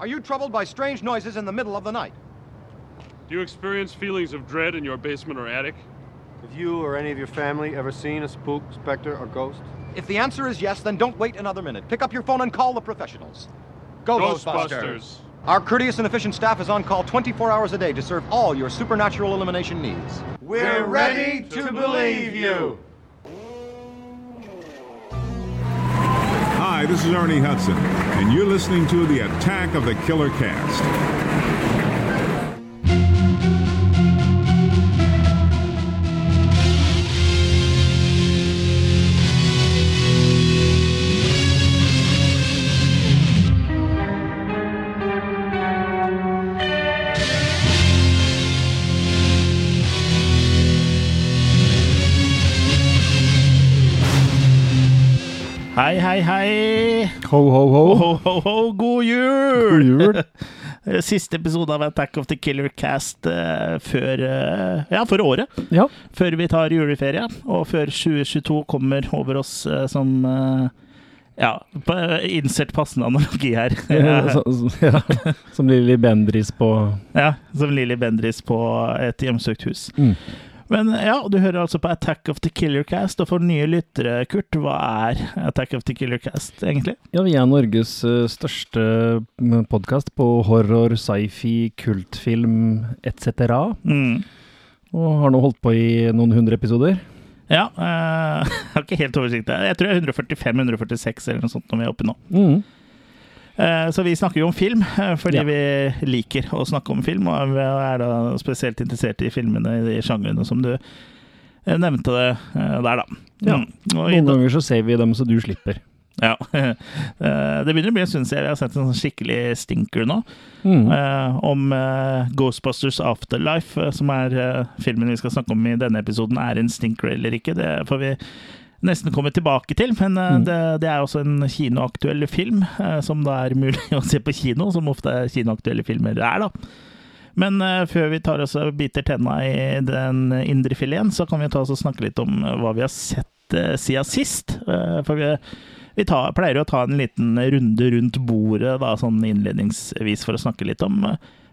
Are you troubled by strange noises in the middle of the night? Do you experience feelings of dread in your basement or attic? Have you or any of your family ever seen a spook, specter, or ghost? If the answer is yes, then don't wait another minute. Pick up your phone and call the professionals. Go, Ghostbusters. Our courteous and efficient staff is on call 24 hours a day to serve all your supernatural elimination needs. We're ready to believe you. Hi, this is Ernie Hudson, and you're listening to the Attack of the Killer Cast. Hei, hei, hei. Ho, ho, ho. Ho, ho, ho, god jul! God jul. Siste episode av Attack of the Killer Cast uh, før uh, Ja, for året. Ja. Før vi tar juleferie, og før 2022 kommer over oss uh, som Ja, på- eh, passende analogi her. ja, så, ja. Som Lilly Bendris på ja, som Lilly Bendris på et hjemsøkt hus. Mm. Men ja, du hører altså på Attack of the Killer Cast, og for nye lyttere, Kurt, hva er Attack of the Killer Cast egentlig? Ja, vi er Norges eh, største podkast på horror, sci-fi, kultfilm etc. Mm. Og har nå holdt på i noen hundre episoder. Ja, eh, jeg har ikke helt oversikt. Jeg tror det er 145-146 eller noe sånt når vi er oppe nå. Mm. Eh, så vi snakker jo om film, eh, fordi Ja. vi liker å snakke om film, og vi er da spesielt interessert i filmene i de sjangrene som du eh, nevnte det der, da. Ja. Mm. Noen ganger så ser vi dem så du slipper. ja. Det begynner å bli en stund siden jeg har sett en sånn skikkelig stinker nå, Mm. om Ghostbusters Afterlife, som er filmen vi skal snakke om i denne episoden, er en stinker eller ikke. Det får vi nesten kommer tilbake til, men eh, Mm. det, det er også en kinoaktuell film, eh, som da er mulig å se på kino, som ofte kinoaktuelle filmer er, da. Men eh, før vi tar oss og biter tenna i den indre fileten, så kan vi ta oss og snakke litt om hva vi har sett siden sist. For vi, vi tar, pleier å ta en liten runde rundt bordet da, sånn innledningsvis for å snakke litt om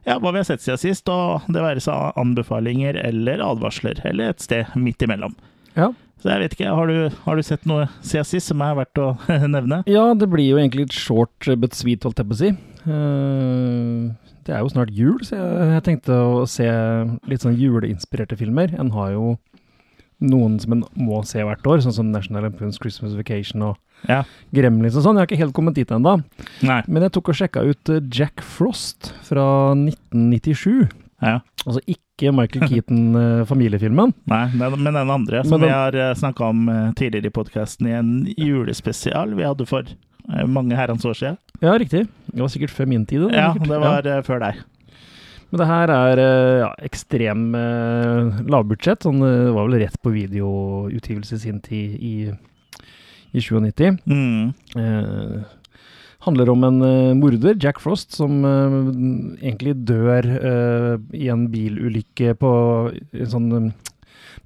ja, hva vi har sett siden sist, og det være seg anbefalinger eller advarsler, eller et sted midt imellom. Ja. Så jeg vet ikke, har du, har du sett noe siden sist som er verdt å nevne? ja, det blir jo egentlig litt short but sweet, holdt jeg på å si. Eh, det er jo snart jul, så jeg, jeg tenkte å se litt sånn juleinspirerte filmer. En har jo noen som en må se hvert år, sånn som National Lampoon's Christmas Vacation og Ja. Gremlins og sånn. Jeg har ikke helt kommet dit ennå. Men jeg tok og sjekka ut eh, Jack Frost fra 1997. Ja. Altså ikke Michael Keaton-familiefilmen. Nei, men den andre som den- vi har snakka om eh, tidligere i podkasten i en julespesial vi hadde for eh, mange herrens år siden. ja, riktig. Det var sikkert før min tid. det, Ja, sikkert. det var ja. før deg. Men det her er eh, ja, ekstrem eh, lavbudsjett. Sånn, eh, det var vel rett på videoutgivelse i sin tid i, i 97. Mm. Eh, handler om en uh, morder, Jack Frost, som uh, egentlig dør uh, i en bilulykke på en sånn eh,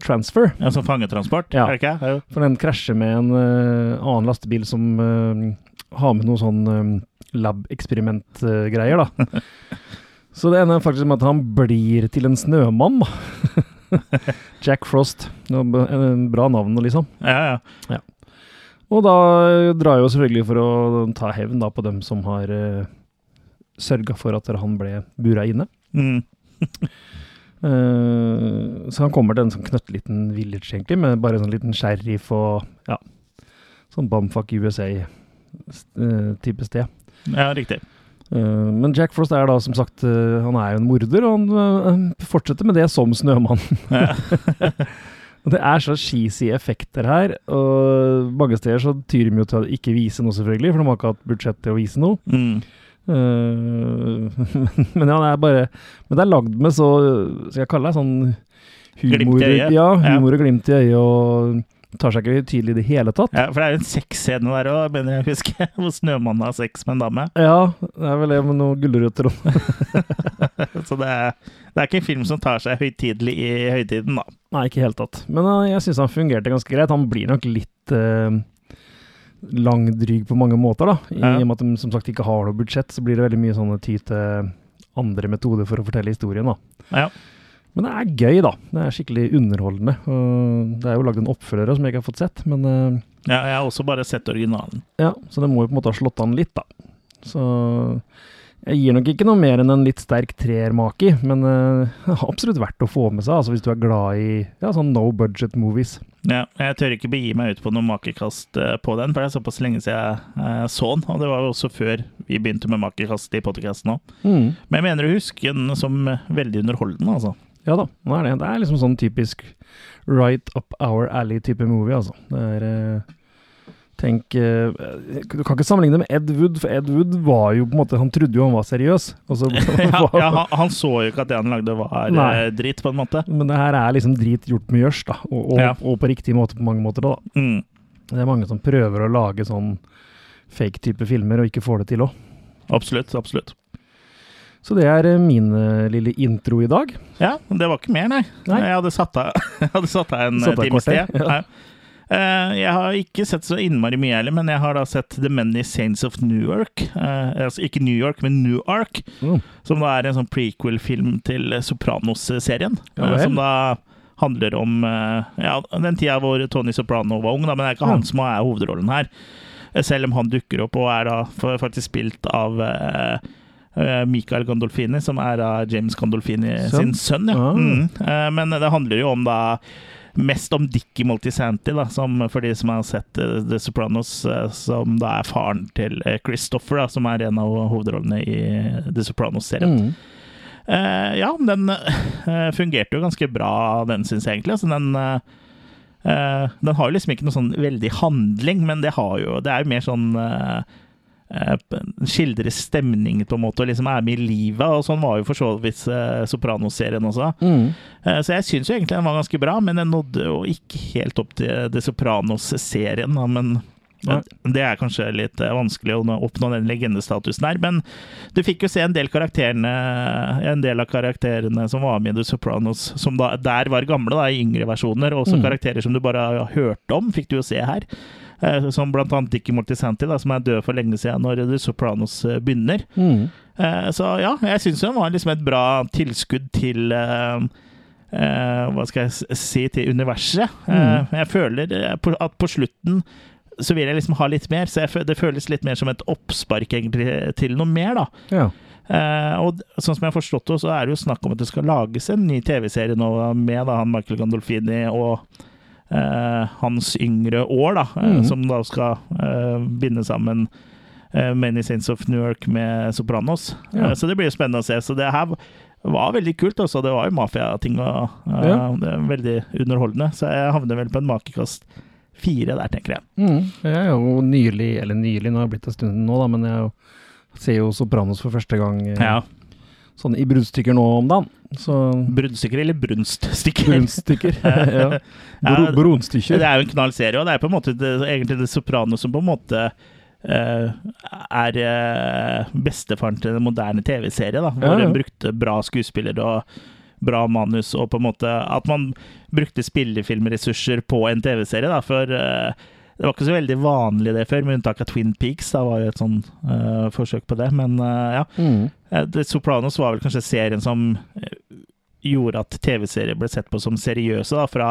transfer. Ja, Som fangetransport, Ja. ikke? Jo. For den krasjer med en annen lastebil som har med noe sånn uh, lab-eksperiment-greier, da. Så det ender faktisk med at han blir til en snømann. Jack Frost. En bra navn, liksom. Ja, Ja, ja. Og da drar jeg jo selvfølgelig for å ta hevn da på dem som har uh, sørga for at han ble bura inne. Mm. uh, så han kommer til en sånn knøttliten village, egentlig, med bare en sånn liten sheriff og ja, sånn Bumfuck USA-type sted. ja, riktig. Uh, men Jack Frost er da som sagt uh, Han er jo en morder, og han eh, fortsetter med det som Snømann. Ja. Det er så cheesy effekter her, og mange steder så tyr de jo til å ikke vise noe, selvfølgelig, for de har ikke hatt budsjett til å vise noe. Mm. Uh, men ja, det er bare Men det er lagd med så Skal jeg kalle det sånn humor, Ja. humor og glimt i øyet, og tar seg ikke tydelig i det hele tatt. ja, for det er jo en sexscene der òg, mener jeg å huske, hvor Snømannen har sex med en dame. Ja, det er vel det med noen gulrøtter og Så det er, det er ikke en film som tar seg høytidelig i høytiden, da. Nei, ikke helt tatt. Men uh, jeg syns han fungerte ganske greit. Han blir nok litt uh, langdryg på mange måter, da. I Ja. og med at de som sagt ikke har noe budsjett, så blir det veldig mye sånne ty til andre metoder for å fortelle historien, da. Ja. Men det er gøy, da. Det er skikkelig underholdende. Det er jo lagd en oppfølger som jeg ikke har fått sett, men eh, ja, jeg har også bare sett originalen. ja, så det må jo på en måte ha slått an litt, da. Så jeg gir nok ikke noe mer enn en litt sterk treermak i, men uh, absolutt verdt å få med seg, altså hvis du er glad i ja, sånn no budget movies. Ja, jeg tør ikke begi meg ut på noe makekast eh, på den, for det er såpass lenge siden jeg eh, så den. Og det var jo også før vi begynte med makekast i podkasten òg. Mm. Men jeg mener å huske den som veldig underholdende, altså. Ja da, det er det. Det er liksom sånn typisk right up our alley-type movie, altså. Det er eh, Tenk eh, Du kan ikke sammenligne det med Ed Wood, for Ed Wood var jo på en måte Han trodde jo han var seriøs. Så, ja, ja, han, han så jo ikke at det han lagde var Nei. drit, på en måte. Men det her er liksom drit gjort med gjørs, da. Og, og, Ja. og på riktig måte på mange måter, da. Mm. Det er mange som prøver å lage sånn fake-type filmer, og ikke får det til òg. Absolutt. absolutt. Så det er eh, min eh, lille intro i dag. Ja, det var ikke mer, nei. Nei. Jeg hadde satt av, en time sted. kvarter, tid. ja. Eh, jeg har ikke sett så innmari mye heller, men jeg har da sett The Many Saints of New York. Eh, altså ikke New York, men New Ark. Mm. Som da er en sånn prequel-film til Sopranos-serien. Ja eh, som da handler om ja, den tida hvor Tony Soprano var ung, da, men det er ikke han som er hovedrollen her. Selv om han dukker opp og er da faktisk spilt av Michael Gandolfini, som er da James Gandolfini sin sønn. Ja. Ah. Mm. Men det handler jo om da Mest om Dickie Moltisanti, da, som for de som har sett eh, The Sopranos, eh, som da er faren til eh, Christopher, da, som er en av hovedrollene i The Sopranos-serien. Mm. Uh, ja, den uh, fungerte jo ganske bra, den syns jeg egentlig. Altså, den, uh, den har jo liksom ikke noe sånn veldig handling, men det, har jo, det er jo mer sånn eh, stemning Skildre stemningen, på en måte, og liksom er med i livet. Og sånn var jo for så vidt eh, Sopranos-serien også. Mm. Eh, så jeg syns jo egentlig den var ganske bra, men den nådde jo ikke helt opp til det Sopranos-serien. Men ja. det er kanskje litt vanskelig å oppnå den legendestatusen her. Men du fikk jo se en del, karakterene, en del av karakterene som var med i The Sopranos, som da, der var gamle da, i yngre versjoner. Og også Mm. karakterer som du bare har hørt om, fikk du jo se her. Eh, Som annet Dickie Mortisanti, da, som er død for lenge siden når The Sopranos eh, begynner. Mm. Eh, Så ja, jeg syns den var liksom et bra tilskudd til uh, Hva skal jeg si til universet. Eh, jeg føler at på slutten så vil jeg liksom ha litt mer, så jeg, det føles litt mer som et oppspark egentlig til noe mer, da. Ja. Uh, og sånn som jeg har forstått det, så er det jo snakk om at det skal lages en ny TV-serie nå med da, han Michael Gandolfini og hans yngre år, da, eh, Mhm. som da skal eh, binde sammen eh, Many Saints of New York med Sopranos. Ja. Eh, så det blir spennende å se. Så det her var veldig kult. Også. Det var jo mafiating og eh, Ja. det er veldig underholdende. Så jeg havner vel på en makekast fire der, tenker jeg. Mm. Jeg er jo nylig, eller nylig, nå har det blitt en stund nå, da, men jeg er ser jo Sopranos for første gang eh, Ja. Sånn i bruddstykker nå om dagen. Så Bruddstykker eller brunststykker? Brunnstykker. ja. Bro, det- Bronstykker. Det er jo en knallserie, og det er på en måte det, egentlig det Soprano som på en måte Uh, er uh, bestefaren til den moderne TV-serie, da. Hvor Ja, ja. en brukte bra skuespillere og bra manus, og på en måte at man brukte spillefilmressurser på en TV-serie, da. For eh, det var ikke så veldig vanlig det før, med unntak av Twin Peaks. Da var jo et sånn uh, forsøk på det. Men uh, ja. Mm. Eh, The Sopranos var vel kanskje serien som gjorde at TV-serier ble sett på som seriøse, da, fra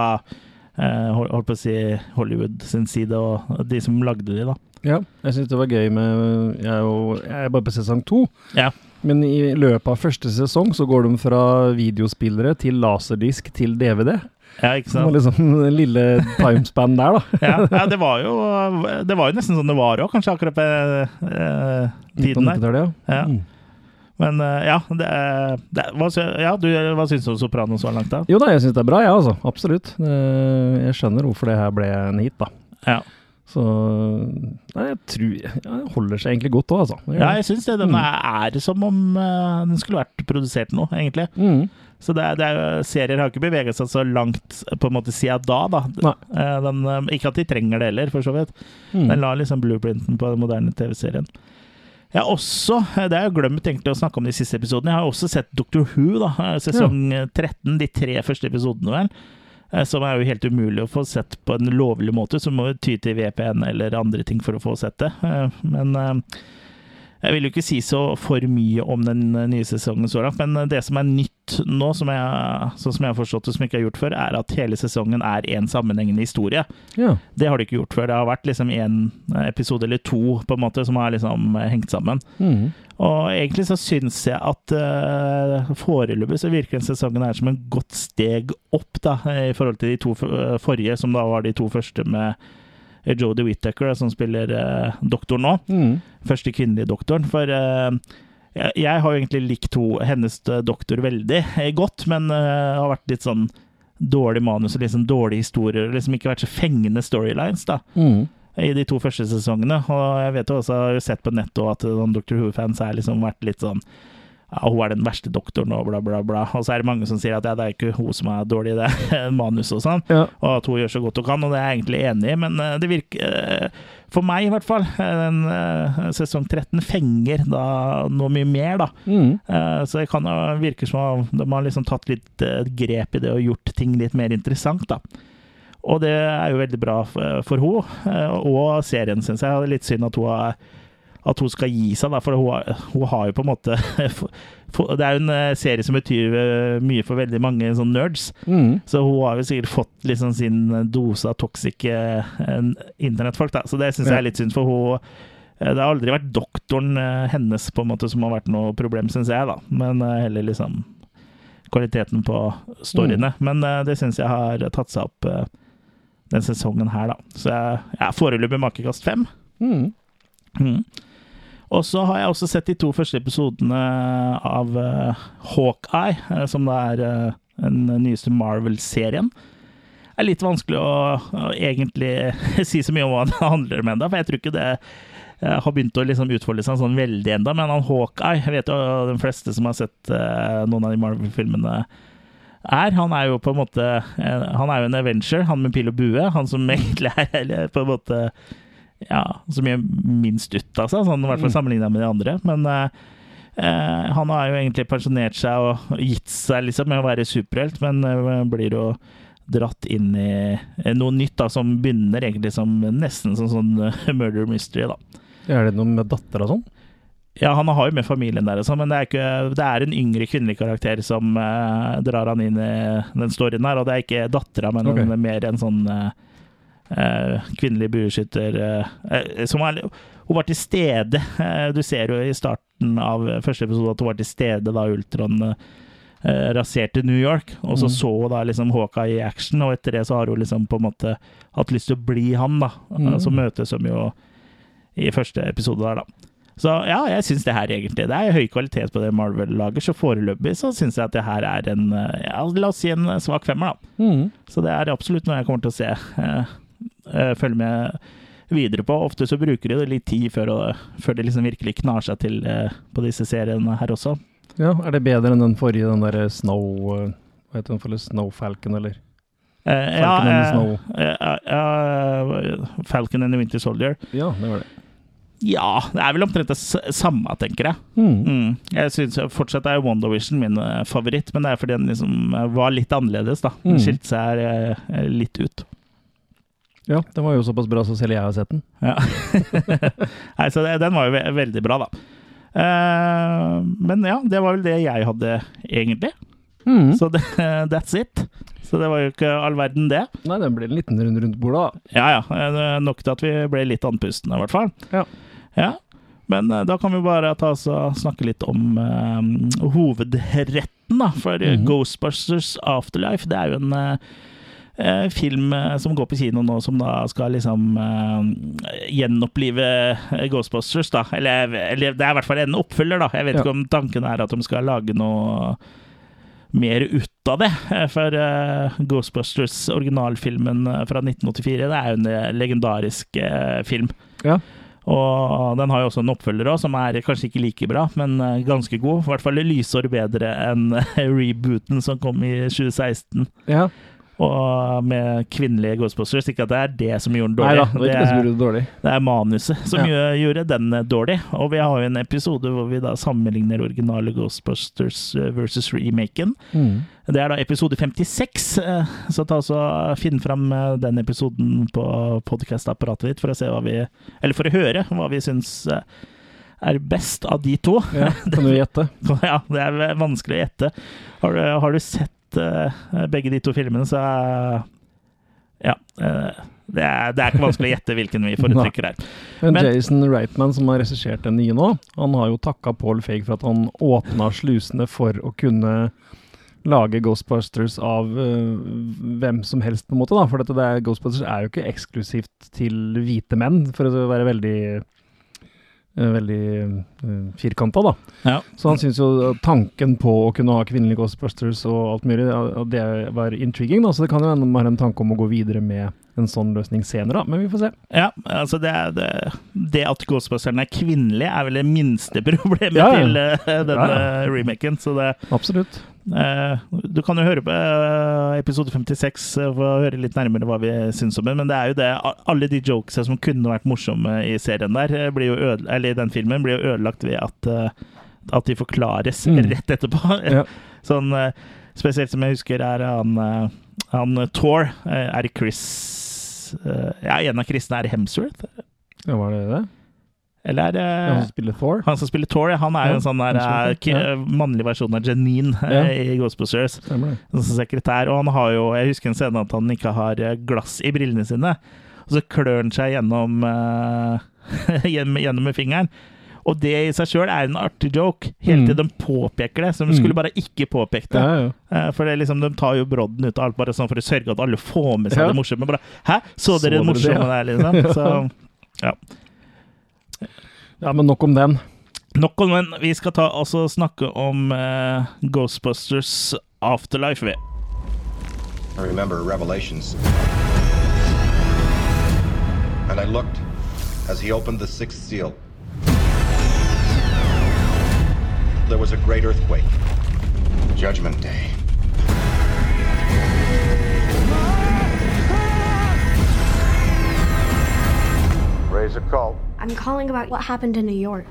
hol- holdt på å si Hollywood sin side, og de som lagde de, da. Ja, jeg syns det var gøy med Jeg er jo jeg er bare på sesong to. Ja. Men i løpet av første sesong så går de fra videospillere til laserdisk til DVD. Ja, ikke sant? Det var liksom den lille timespan der, da. Ja, ja, det var jo Det var jo nesten sånn det var òg, kanskje, akkurat på eh, tiden der. ja. Ja. Mm. Men eh, ja, det, det, hva, ja du, hva syns du om Sopranos så langt, da? Jo da, jeg syns det er bra, jeg, ja, altså. Absolutt. Eh, Jeg skjønner hvorfor det her ble en hit, da. Ja, Så Nei, jeg tror ja, Det holder seg egentlig godt òg, altså. Ja jeg syns det. Den er, er som om uh, den skulle vært produsert nå, egentlig. Mm. Så det det er, serier har ikke beveget seg så langt på en måte siden da. da. Eh, Den, eh, ikke at de trenger det heller, for så vidt. Mm. Den la liksom blueprinten på den moderne TV-serien. Jeg har også, det har jeg glemt egentlig å snakke om de siste episodene, jeg har også sett Doctor Who, da, sesong sesong 13, de tre første episodene vel. Eh, som er jo helt umulig å få sett på en lovlig måte, så må du ty til VPN eller andre ting for å få sett det. Eh, Men eh, jeg vil jo ikke si så for mye om den eh, nye sesongen så langt, men eh, det som er nytt nå, som jeg, sånn som jeg har forstått det, som jeg ikke har gjort før, er at hele sesongen er én sammenhengende historie. Ja. Det har de ikke gjort før. Det har vært liksom én episode eller to på en måte som har liksom hengt sammen. Mm. Og egentlig så syns jeg at uh, foreløpig så virker den sesongen her som en godt steg opp, da, i forhold til de to forrige, som da var de to første med Jodie Whittaker, som spiller uh, doktor nå. Mm. Første kvinnelige doktoren. For eh, jeg, jeg har jo egentlig likt ho, hennes eh, doktor veldig eh, godt, men eh, har vært litt sånn dårlig manus og liksom dårlige historier. Liksom ikke vært så fengende storylines da, Mm. i de to første sesongene. Og jeg vet jo også, jeg har jo sett på nettet at noen Dr. Who-fans har liksom vært litt sånn ja, hun er den verste doktoren og bla, bla, bla. Og så er det mange som sier at ja, det er ikke hun som er dårlig i det manuset og sånn Ja. og at hun gjør så godt hun kan, og det er jeg egentlig enig i, men eh, det virker eh, For meg, i hvert fall, eh, den sesong 13 fenger da noe mye mer, da. Eh, Så det kan virke som om de har liksom tatt litt grep i det og gjort ting litt mer interessant, da. Og det er jo veldig bra for, for hun og serien, syns jeg. Det er litt synd at hun har at hun skal gi seg, da, for hun, har- hun har jo på en måte Det er jo en eh, serie som betyr eh, mye for veldig mange sånn nerds. mm. Så hun har jo sikkert fått liksom sin dose av toxic eh, internettfolk, da. Så det syns jeg er litt synd, for hun eh, Det har aldri vært doktoren eh, hennes på en måte som har vært noe problem, syns jeg, da. Men eh, heller liksom kvaliteten på storyene. Men eh, det syns jeg har tatt seg opp eh, den sesongen her, da. Så jeg ja, foreløpig makekast fem. Mhm. Mm. Og så har jeg også sett de to første episodene av eh, Hawkeye, eh, som da er eh, den nyeste Marvel-serien. Det er litt vanskelig å, å egentlig si så mye om hva det handler om ennå, for jeg tror ikke det har begynt å liksom utfolde seg sånn veldig enda, men han Hawkeye, jeg vet jo de fleste som har sett noen av de Marvel-filmene er. Han er jo på en måte Han er jo en Avenger, han med pil og bue. Han som egentlig er på en måte ja, så mye minst ut av seg, sånn, i hvert fall sammenlignet med de andre. Men eh, eh, han har jo egentlig pensjonert seg og gitt seg liksom med å være superhelt, men eh, blir jo dratt inn i eh, noe nytt da, som begynner egentlig som nesten som sånn murder mystery. da. Er det noe med datter og sånn? Ja, han har jo med familien der, og sånn, men det er, ikke, det er en yngre kvinnelig karakter som eh, drar han inn i den storyen her, og det er ikke dattera, men okay. mer en sånn eh, kvinnelig bueskytter eh, eh, som er, Hun var til stede. eh, du ser jo i starten av første episode at hun var til stede da Ultron eh, raserte New York, og så Mm. så hun da liksom Hawkeye i action, og etter det så har hun liksom på en måte hatt lyst til å bli han, da. Mm. Så møtes de jo i første episode der, da. Så ja, jeg syns det her egentlig Det er høy kvalitet på det Marvel lager, så foreløpig så syns jeg at det her er en eh, ja, La oss si en svak femmer, da. Mm. Så det er absolutt noe jeg kommer til å se. Eh, eh, følge med videre på. Ofte så bruker de litt tid før, før det liksom virkelig knar seg til eh, på disse seriene her også. Ja, er det bedre enn den forrige, den derre Snow eh, Hva heter den for? Snow Falcon, eller? Eh, Falcon and eh, Snow. eh, eh, Falcon and the Winter Soldier. Ja, det var det. Ja, det er vel omtrent det samme, tenker jeg. Mm. Mm. Jeg synes fortsatt er WandaVision min eh, favoritt, men det er fordi den liksom eh, var litt annerledes, da. Den Mm. skilte seg eh, litt ut. Ja, den var jo såpass bra så selv jeg har sett den. Ja. Nei, så det, den var jo ve veldig bra, da. Uh, men ja, det var vel det jeg hadde, egentlig. Mm. Så det, that's it. Så det var jo ikke all verden, det. Nei, den ble en liten runde rundt bordet, da. Ja ja, eh, nok til at vi ble litt andpustne, i hvert fall. Ja. Ja. Men eh, da kan vi bare ta oss og snakke litt om eh, hovedretten, da. For mm. Ghostbusters Afterlife, det er jo en eh, film eh, som går på kino nå, som da skal liksom eh, gjenopplive eh, Ghostbusters, da. Eller, eller det er i hvert fall en oppfølger, da. Jeg vet Ja. ikke om tanken er at de skal lage noe mer ut av det. eh, For eh, Ghostbusters, originalfilmen eh, fra 1984, det er jo en eh, legendarisk eh, film. Ja. Og den har jo også en oppfølger også, som er kanskje ikke like bra, men eh, ganske god. I hvert fall lysår bedre enn eh, rebooten som kom i 2016. Ja. Og med kvinnelige Ghostbusters. Ikke at det er det som gjorde den Nei dårlig. da, det er, det dårlig. det er manuset som Ja. gjorde den eh, dårlig. Og vi har jo en episode hvor vi da sammenligner originale Ghostbusters eh, versus remaken. Mm. Det er da episode 56, eh, så ta så finn fram den episoden på podkast-apparatet ditt for å se hva vi Eller for å høre hva vi syns er best av de to. Ja, kan du gjette? Ja, det er vanskelig å gjette. Har du, har du sett eh, begge de to filmene, så Ja. eh, det, er, det er ikke vanskelig å gjette hvilken vi foretrekker her. Men, Men- Jason Reitman, som har regissert den nye nå, han har jo takka Paul Feig for at han åpna slusene for å kunne lage Ghostbusters av uh, hvem som helst, på en måte. da, For dette det er, Ghostbusters er jo ikke eksklusivt til hvite menn, for å være veldig Veldig uh, firkanta, da. Ja. Så han syntes jo tanken på å kunne ha kvinnelige Ghostbusters og alt mulig, det var intriguing. da, Så det kan jo hende har en tanke om å gå videre med en sånn løsning senere, da. Men vi får se. Ja, altså det, det, det at Ghostbusters er kvinnelig, er vel det minste problemet Ja, ja. til uh, denne remaken. Så det Absolutt. Eh, Du kan jo høre på eh, episode 56 eh, for å høre litt nærmere hva vi syns om den, men det er jo det Alle de jokesa som kunne vært morsomme i serien der, blir jo øde, eller i den filmen, blir jo ødelagt ved at, at de forklares Mm. rett etterpå. Ja. Sånn spesielt som jeg husker, er han, han Thor. eh, Er det Chris Ja, en av Chrisene er Hemsworth? Ja, var det det? Eller er det Han som spiller Thor? han som spiller Thor? ja, Han er jo Ja, en sånn der, eh, ja. mannlig versjon av Janine eh, Ja. i Ghostbusters. Som sekretær. Og han har jo Jeg husker en scene at han ikke har eh, glass i brillene sine. Og så klør han seg gjennom uh, gjennom, med fingeren. Og det i seg sjøl er en artig joke, helt Mm. til de påpeker det. Som de Mm. skulle bare ikke påpekt det. Ja, ja. Eh, For det liksom, De tar jo brodden ut av alt bare sånn for å sørge at alle får med seg Ja. det morsomme. Bare, Hæ, så Så dere det det, morsomme ja? der, liksom? Så ja. Ja, men nok om den. Nok om den. Vi skal ta også snakke om eh, Ghostbusters Afterlife. vi. I remember Revelations. And I looked as he opened the sixth seal. There was a great earthquake. Judgment Day. Raise a cult. I'm calling about what happened in New York.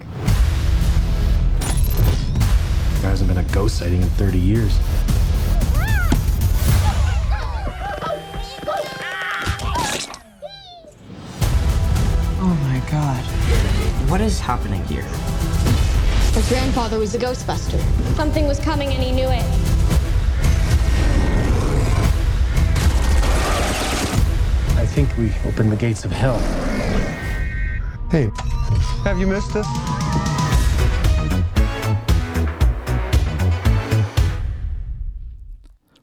There hasn't been a ghost sighting in 30 years. Oh my god. What is happening here? His grandfather was a Ghostbuster. Something was coming and he knew it. I think we opened the gates of hell. Hey, have you missed us?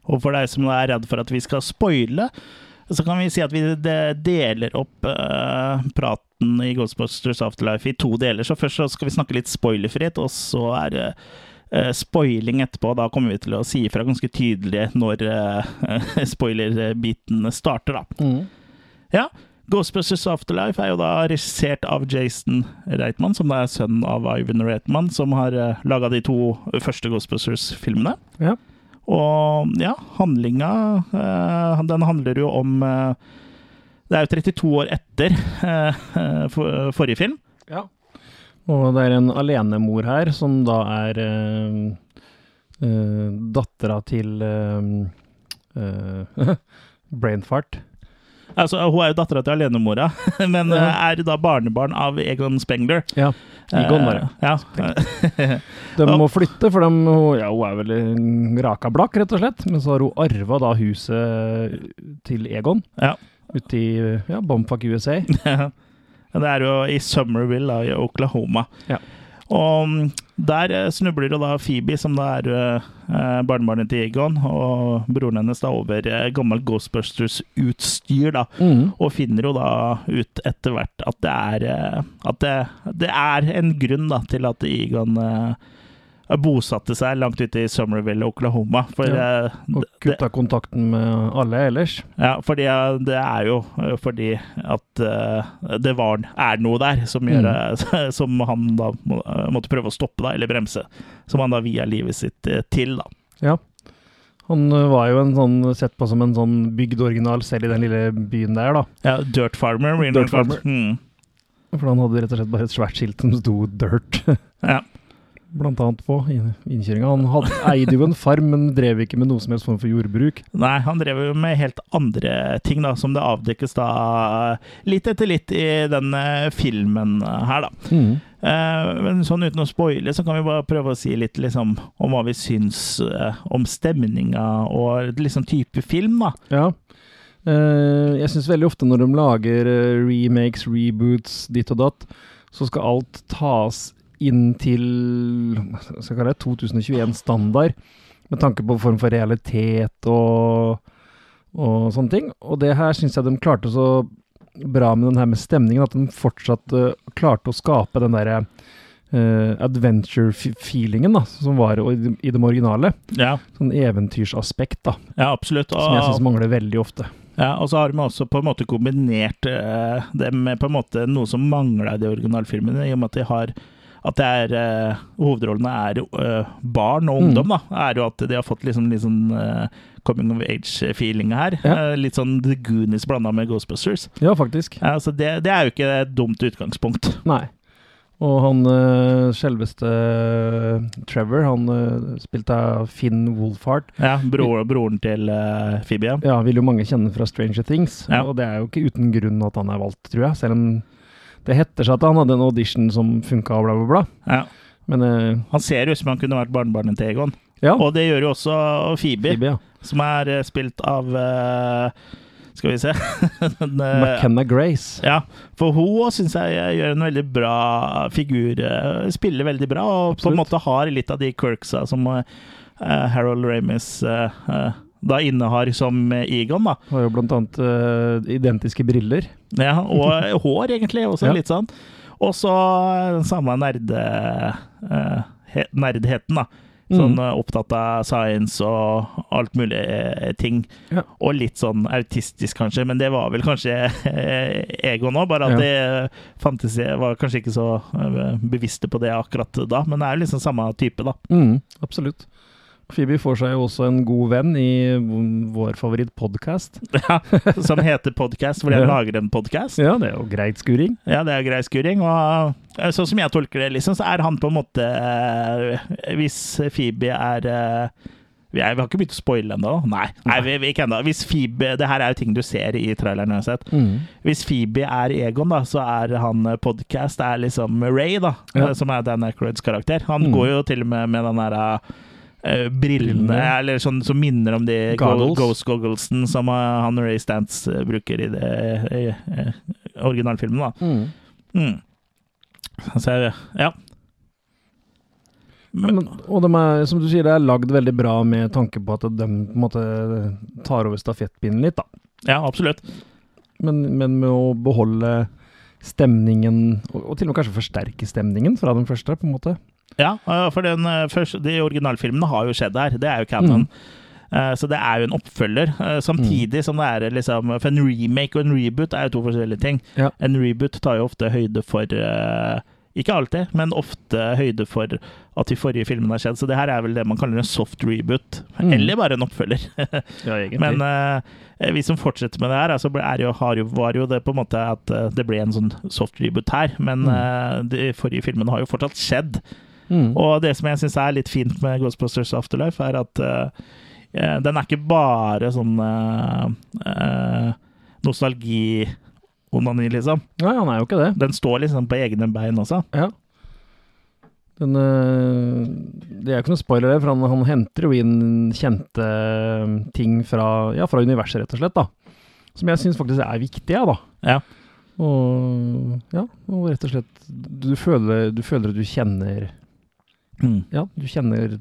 Og for deg som er redd for at vi skal spoile, så kan vi si at vi deler opp uh, praten i Ghostbusters Afterlife i to deler. Så først så skal vi snakke litt spoilerfritt, og så er det eh, spoiling etterpå. Da kommer vi til å si ifra ganske tydelig når uh, spoilerbiten starter, da. Ja. Ghostbusters Afterlife er jo da regissert av Jason Reitman, som da er sønnen av Ivan Reitman, som har uh, laga de to første Ghostbusters-filmene. Ja. Og ja, handlinga eh, Den handler jo om eh, Det er jo 32 år etter eh, eh, for, forrige film. Ja. Og det er en alenemor her, som da er uh, dattera til uh, Brainfart. Altså, hun er jo dattera til alenemora, men Ja. eh, er da barnebarn av Egon Spengler. Ja. Egon, var det. Eh, ja. De må flytte, for de, ja, hun er vel raka blakk, rett og slett. Men så har hun arva da huset til Egon ja. ute i ja, Bomfuck USA. Det er jo i Summerville da, i Oklahoma. Ja. Og mm, der eh, snubler jo da Phoebe, som da er eh, barnebarnet til Egon, og broren hennes da over eh, gammelt Ghostbusters-utstyr, da. Mm. Og finner jo da ut etter hvert at det er eh, At det, det er en grunn da til at Egon eh, bosatte seg langt ute i Summerville, Oklahoma. For Ja. eh, Og det- kutta kontakten med alle ellers. ja, eh, det er jo eh, fordi at eh, det var, er noe der som, gjør, eh, som han da må, eh, måtte prøve å stoppe, da, eller bremse. Som han da via livet sitt eh, til, da. Ja. Han eh, var jo en sånn, sett på som en sånn bygd original selv i den lille byen der, da. Ja, Dirt Farmer. Dirt. Farmer. Mm. For han hadde rett og slett bare et svært skilt som sto 'Dirt'. Ja. Blant annet på inn- innkjøringa. Han hadde, eide jo en farm, men drev ikke med noe som helst form for jordbruk. Nei, han drev jo med helt andre ting, da, som det avdekkes da litt etter litt i denne filmen her, da. Mm. Eh, men sånn uten å spoile, så kan vi bare prøve å si litt liksom, om hva vi syns eh, om stemninga og liksom type film, da. Ja. Eh, jeg syns veldig ofte når de lager eh, remakes, reboots, ditt og datt, så skal alt tas inn til skal kalle det, 2021-standard. Med tanke på form for realitet og, og sånne ting. Og det her syns jeg de klarte så bra med den her med stemningen, at de fortsatt uh, klarte å skape den derre uh, adventure-feelingen da, som var i, det- i det originale. Ja, Sånn eventyrsaspekt, da. ja absolutt. Som jeg syns mangler veldig ofte. Ja, og så har de også på en måte kombinert uh, det med på en måte noe som mangla i de originalfilmene, i og med at de har at det er uh, hovedrollene er uh, barn og ungdom, da. Er jo at de har fått liksom litt sånn eh, coming of age-feeling her. Ja. Litt sånn The Goonies blanda med Ghostbusters. Ja, faktisk. Ja, så det, det er jo ikke et dumt utgangspunkt. Nei. Og han uh, selveste Trevor, han spilte av Finn Wolfhart. Ja, bror, Broren til uh, Phoebe. ja. Ja, vil jo mange kjenne fra Stranger Things. Ja. Og det er jo ikke uten grunn at han er valgt, tror jeg. Selv om det heter seg at han hadde en audition som funka bla, bla, bla. Ja. Men uh, Han ser ut som han kunne vært barnebarnet til Egon. ja, Og det gjør jo også Phoebe, Phoebe, ja. som er eh, spilt av uh, Skal vi se Den, McKenna Grace. Ja, for hun syns jeg gjør en veldig bra figur. Spiller veldig bra, og på en måte har litt av de quirksa som uh, Harold Ramis uh, da innehar som eh, Egon, da. Har jo blant annet uh, identiske briller. Ja, og hår, egentlig, også Ja. litt sånn. Og så den samme nerde, uh, he- nerdheten, da. Sånn Mm. eh, opptatt av science og alt mulig eh, ting. Ja. Og litt sånn autistisk, kanskje, men det var vel kanskje eh, Egon òg, bare at Ja. det eh, fantasi var kanskje ikke så eh, bevisste på det akkurat da. Men det er jo liksom samme type, da. Mm, absolutt. Phoebe får seg jo også en god venn i vår favorittpodkast. Ja, som heter Podcast, fordi Ja. lager en podkast. Ja, det er jo greit skuring. Ja, det er grei skuring. Og eh, sånn som jeg tolker det, liksom, så er han på en måte eh, Hvis Phoebe er vi, er, vi har ikke begynt å spoile ennå. Nei, nei vi, vi ikke ennå. Hvis Phoebe Det her er jo ting du ser i traileren uansett. Mm. Hvis Phoebe er Egon, da, så er han eh, podcast er liksom Ray, da. Ja. Som er Dan Aykroyds karakter. Han Mm. går jo til og med med den derre eh, brillene, eller sånn som minner om de Goggles. Ghost Gogglesen som uh, han Ray Stantz eh, bruker i det i, eh, originalfilmen, da. Mm. Mm. Så jeg, ja. Ja, men, og de er, som du sier, det er lagd veldig bra med tanke på at de på en måte tar over stafettpinnen litt, da. ja, absolutt. Men, men med å beholde stemningen, og, og til og med kanskje forsterke stemningen fra den første, på en måte. Ja, eh, for den eh, første, de originalfilmene har jo skjedd her. Det er jo canon. Mm. Så det er jo en oppfølger, eh, samtidig som det er liksom For en remake og en reboot er jo to forskjellige ting. Ja. En reboot tar jo ofte høyde for eh, Ikke alltid, men ofte høyde for at de forrige filmene har skjedd. Så det her er vel det man kaller en soft reboot. Mm. Eller bare en oppfølger. Ja. Men uh, vi som fortsetter med det her, altså er jo, har jo, var jo det på en måte at eh, det ble en sånn soft reboot her. Men Mm. uh, de forrige filmene har jo fortsatt skjedd. Mm. Og det som jeg syns er litt fint med Ghostbusters Afterlife, er at eh, eh, den er ikke bare sånn uh, nostalgi-onani, liksom. Nei, han er jo ikke det. Den står liksom på egne bein også. Ja. Den, det er jo ikke noe spoiler for han, han henter jo inn kjente ting fra, ja, fra universet, rett og slett. da. Som jeg syns faktisk er viktige, da. Ja. Og ja, og rett og slett Du føler, du føler at du kjenner Ja, du kjenner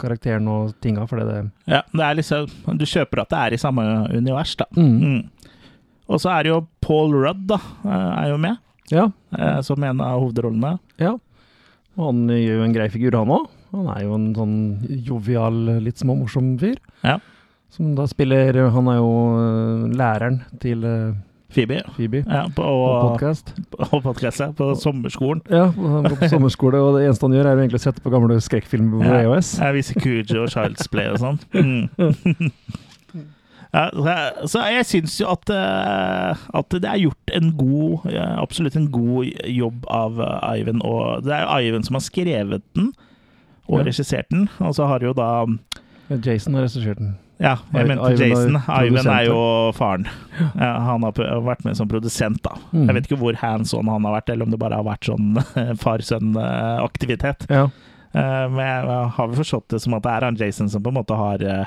karakteren og tinga, fordi det Ja, det er liksom Du kjøper at det er i samme univers, da. Mm. Mm. Og så er det jo Paul Rudd, da, eh, er jo med. Ja. eh, Som en av hovedrollene. ja. Og han gjør jo en grei figur, han òg. Han er jo en sånn jovial, litt småmorsom fyr. Ja. Som da spiller Han er jo øh, læreren til Phoebe. Phoebe. Ja, på, Og podkast. og podkast, ja, på sommerskolen. Ja, han går på sommerskole, og det eneste han gjør, er jo egentlig å sette på gamle skrekkfilmer på Ja, EOS. jeg viser Cujo og Child's Play og sånn. Mm. Ja, så jeg- syns jo at, eh, at det er gjort en god Absolutt en god jobb av eh, Ivan. Og det er jo Ivan som har skrevet den og regissert den. Og så har jo da Jason har regissert den. Ja, jeg mente Jason. Ivan er jo faren. Ja, han har vært med som produsent, da. Mm. Jeg vet ikke hvor hands on han har vært, eller om det bare har vært sånn far-sønn-aktivitet. Ja. Eh, Men jeg har vel forstått det som at det er han Jason som på en måte har eh,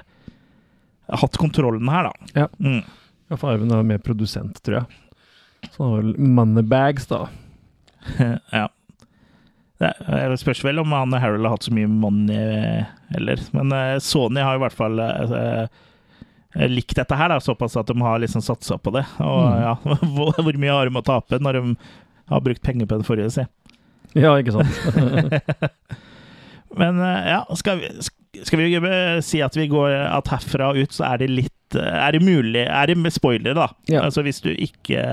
hatt kontrollen her, da. Ja. Mm. Ja, for Arven er mer produsent, tror jeg. Så han har vel moneybags, da. ja. Det det spørs vel om han og Harold har hatt så mye money heller. Men eh, Sony har i hvert fall eh, eh, likt dette her, da, såpass at de har liksom satsa på det. Og Mm. ja, hvor, hvor mye har de å tape når de har brukt penger på den forrige, si. Ja, ikke sant? Men ja, skal vi, skal vi si at vi går at herfra og ut, så er det litt Er det mulig Er det med spoilere, da? Ja. Altså hvis du ikke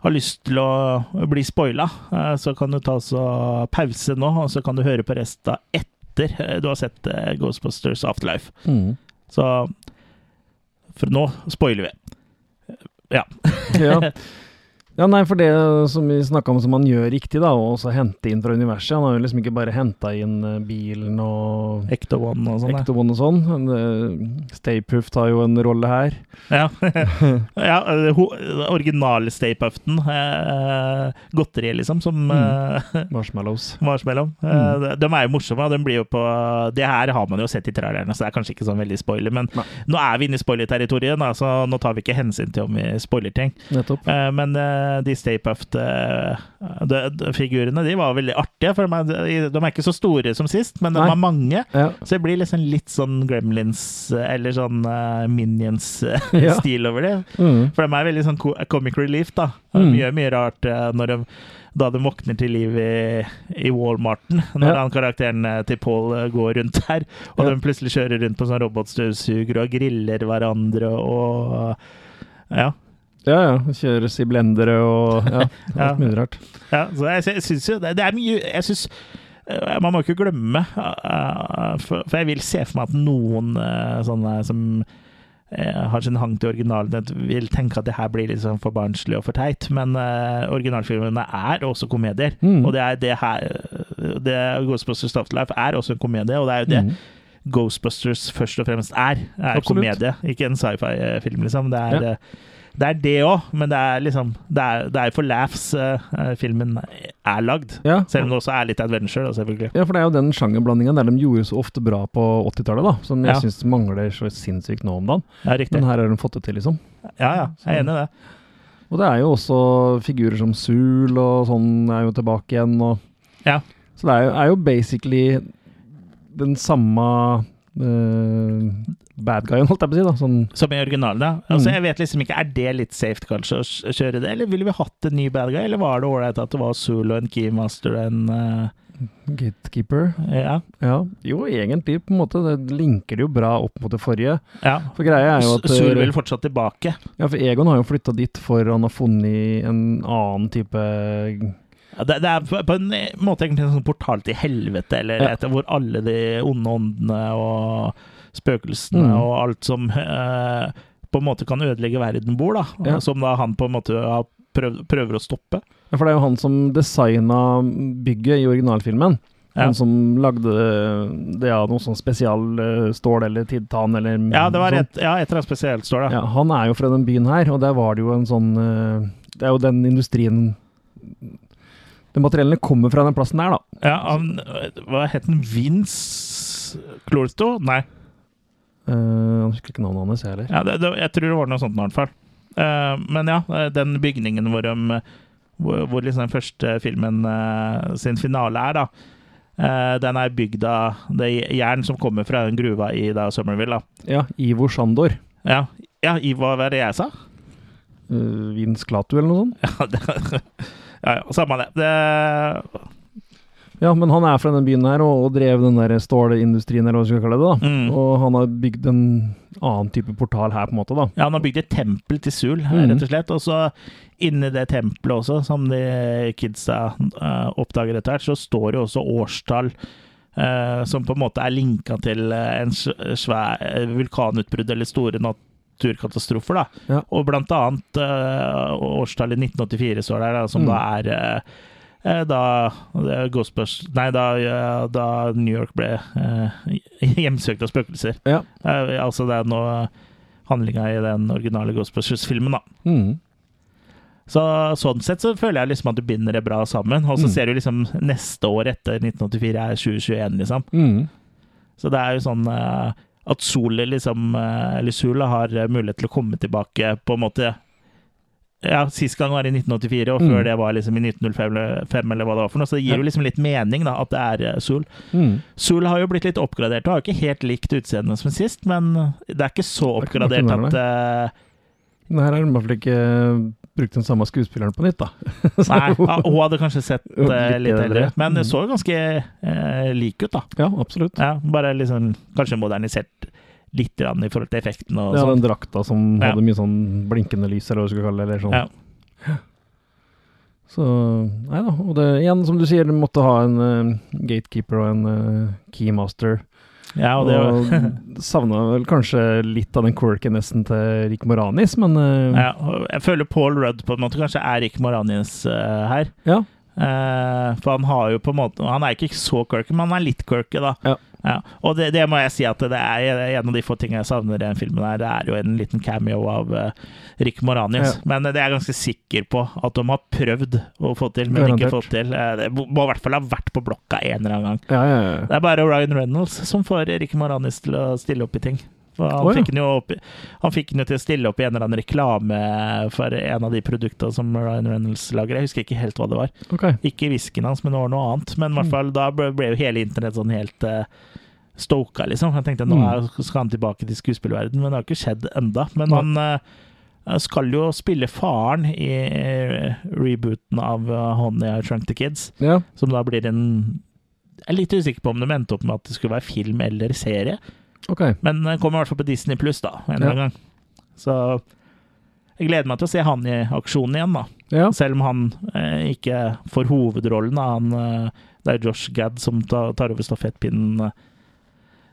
har lyst til å bli spoila, eh, så kan du ta så pause nå, og så kan du høre på resten etter eh, du har sett eh, Ghostbusters Afterlife. Mm. Så For nå spoiler vi. Ja. Ja. ja, nei, for det som vi snakka om som han gjør riktig, da, og også hente inn fra universet Han har jo liksom ikke bare henta inn eh, bilen og Ecto One og sånn. Ecto One og sånn. Eh, Stay Puft har jo en rolle her. Ja. ja eh, originale Stay Pufften. Eh, godteriet, liksom, som eh, Marshmallows. Marshmallow. Eh, Mm. de, de er jo morsomme. De blir jo på Det her har man jo sett i trailerne, så det er kanskje ikke sånn veldig spoiler. Men Nei. nå er vi inne i spoiler-territoriet, så nå tar vi ikke hensyn til om vi spoiler ting. Nettopp. Eh, men eh, de Stay Puffed-figurene de var veldig artige. For de er, de er ikke så store som sist, men de Nei. er mange. Ja. Så det blir liksom litt sånn Gremlins eh, eller sånn eh, Minions-stil over det. Mm. For de er veldig sånn comic relief, da. Mm. Mye, mye rart eh, når de, da de våkner til liv i, i Walmarten. Når Ja. karakteren eh, til Paul eh, går rundt der, og Ja. de plutselig kjører rundt på sånn robotstøvsuger og griller hverandre og Ja. Ja, ja. Kjøres i blendere og ja, Ja. mulig rart. ja så jeg, jeg syns jo det, det er mye Jeg syns eh, man må ikke glemme, eh, for, for jeg vil se for meg at noen eh, sånne som eh, har sin hang til originalen, vil tenke at det her blir sånn for barnslig og for teit. Men uh, originalfilmene er også komedier. Mm. Og det er det her det Ghostbusters Afterlife er også en komedie, og det er jo det Mm. Ghostbusters først og fremst er. er komedie, ikke en sci-fi-film, liksom. Det er Ja. Det er det òg, men det er liksom Det er, det er for laughs eh, filmen er lagd. Ja. Selv om det også er litt adventure, da, selvfølgelig. Ja, for det er jo den sjangerblandinga der de gjorde så ofte bra på 80-tallet, da. Som jeg Ja. syns mangler så sinnssykt nå om dagen. Ja, riktig. Men her har de fått det til, liksom. Ja, ja, jeg er enig i det. Og det er jo også figurer som Sul og sånn er jo tilbake igjen, og Ja. Så det er jo, er jo basically den samme eh, bad guyen, holdt jeg på å si, da. Sånn Som i originalen, ja. Altså, Mm. jeg vet liksom ikke, Er det litt safe kanskje å kjøre det, eller ville vi hatt en ny bad guy? Eller var det ålreit at det var Zulu, en Keymaster en uh... gatekeeper. Ja. Ja. Jo, egentlig, på en måte. Det linker det jo bra opp mot det forrige. ja. For greia er jo at Zulu vil fortsatt tilbake. Ja, for Egon har jo flytta dit for han har funnet en annen type Ja, det, det er på, på en måte egentlig en sånn portal til helvete, eller Ja. etter, hvor alle de onde åndene og spøkelsene Mm. og alt som eh, på en måte kan ødelegge verden, bor, da. Ja. Som da han på en måte har prøv, prøver å stoppe. Ja, for det er jo han som designa bygget i originalfilmen. Ja. Han som lagde det ja, noe sånn spesialstål eller tidtan eller Ja, det var et, ja, et eller annet spesielt, stål. Ja, han er jo fra den byen her, og der var det jo en sånn eh, Det er jo den industrien De materiellene kommer fra den plassen der, da. Ja, han, hva het den? Vince Clorto? Nei. Eh, Jeg husker ikke navnet hans, jeg heller. Ja, det, det, jeg tror det var noe sånt i hvert fall. Uh, men ja, den bygningen hvor, de, hvor, hvor liksom den første filmen uh, sin finale er, da. eh, den er bygd av det jern som kommer fra den gruva i da, Summerville. Da. Ja, Ivo Shandor. Ja, ja Ivo, hva er det jeg sa? Uh, Vince eller noe sånt. Ja, det, ja, ja, samme det. det. Ja, men han er fra den byen her og, og drev den der stålindustrien, eller hva vi skal kalle det. da. Mm. Og han har bygd en annen type portal her, på en måte. da. Ja, han har bygd et tempel til Sul, mm. rett og slett. Og så inni det tempelet også, som de kidsa uh, oppdager etter hvert, så står det jo også årstall Uh, som på en måte er linka til eh, en svær vulkanutbrudd eller store naturkatastrofer. da. Ja. Og blant annet uh, årstallet 1984 står der, da, som Mm. da er eh, da det er Nei, da, da New York ble eh, hjemsøkt av spøkelser. Ja. Eh, altså det er nå handlinga i den originale Ghostbusters-filmen, da. Mm. Så sånn sett så føler jeg liksom at du binder det bra sammen. Og så Mm. ser du liksom neste år etter 1984 er 2021, liksom. Mm. Så det er jo sånn eh, at Sole liksom eh, Eller Sula har eh, mulighet til å komme tilbake på en måte Ja, sist gang var i 1984, og Mm. før det var liksom i 1905 eller, hva det var for noe. Så det gir jo liksom litt mening, da, at det er Sol. Mm. Sol har jo blitt litt oppgradert, og har ikke helt likt utseendet som sist, men det er ikke så er ikke oppgradert at uh, Nei, her har de i hvert fall ikke eh, brukt den samme skuespilleren på nytt, da. Nei, ja, hun hadde kanskje sett Jo, eh, litt eldre. ut, men Mm. så ganske uh, lik ut, da. Ja, absolutt. Ja, bare liksom kanskje modernisert litt grann i forhold til effekten og Ja, sånn. den drakta som Ja. hadde mye sånn blinkende lys, eller hva du skal kalle det. Eller sånn. Ja. Så Nei da. Og det, igjen, som du sier, du måtte ha en uh, gatekeeper og en uh, keymaster. Ja, og det var savna vel kanskje litt av den quirkinessen til Rick Moranis, men uh, ja, Jeg føler Paul Rudd på en måte kanskje er Rick Moranis her. Ja. Eh, for han har jo på en måte Han er ikke så quirky, men han er litt quirky, da. Ja. Og det, det må jeg si at det er en av de få tingene jeg savner i den filmen. her Det er jo en liten cameo av uh, Rick Moranius. Ja. Men det er jeg ganske sikker på at de har prøvd å få til, men ikke fått til. Eh, det må i hvert fall ha vært på blokka en eller annen gang. Ja, ja, ja. Det er bare Ryan Reynolds som får Rick Moranius til å stille opp i ting. Han, oh, ja. fikk opp, han fikk den jo til å stille opp i en eller annen reklame for en av de produktene som Ryan Reynolds lager. Jeg husker ikke helt hva det var. Okay. Ikke whiskyen hans, men det var noe annet. Men i hvert fall da ble, ble jo hele internett sånn helt uh, stoka, liksom. Jeg tenkte nå Mm. er, skal han tilbake til skuespillerverdenen, men det har ikke skjedd enda. Men han uh, skal jo spille faren i eh, rebooten av Honey I Trunk the Kids, Ja. som da blir en Jeg er litt usikker på om de endte opp med at det skulle være film eller serie, Ok. men den kommer i hvert fall på Disney pluss, da, en eller annen gang. Så jeg gleder meg til å se han i aksjon igjen, da. Ja. Selv om han eh, ikke får hovedrollen. Da. Han, eh, det er Josh Gad som tar, tar over stafettpinnen eh,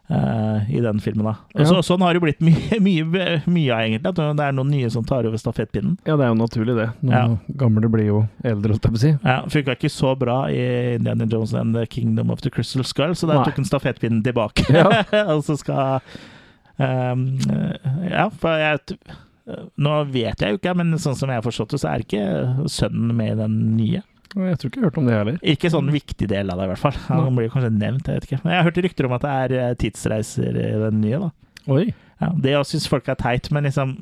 i den filmen. da. Ja. så, sånn har det blitt mye, mye, mye av, egentlig. At det er noen nye som tar over stafettpinnen. ja, det er jo naturlig, det. Noen Ja. gamle blir jo eldre, holdt jeg på å si. Ja, Funka ikke så bra i Indiana Jones and the Kingdom of the Crystal Skull, så der Nei. tok han stafettpinnen tilbake. Ja. og så skal um, Ja, for jeg Nå vet jeg jo ikke, men sånn som jeg har forstått det, så er ikke sønnen med i den nye. Jeg tror ikke jeg har hørt om det heller. Ikke sånn viktig del av det, i hvert fall. Han blir kanskje nevnt, jeg vet ikke. Men jeg har hørt rykter om at det er eh, tidsreiser i den nye, da. Oi. Ja, det syns folk er teit, men liksom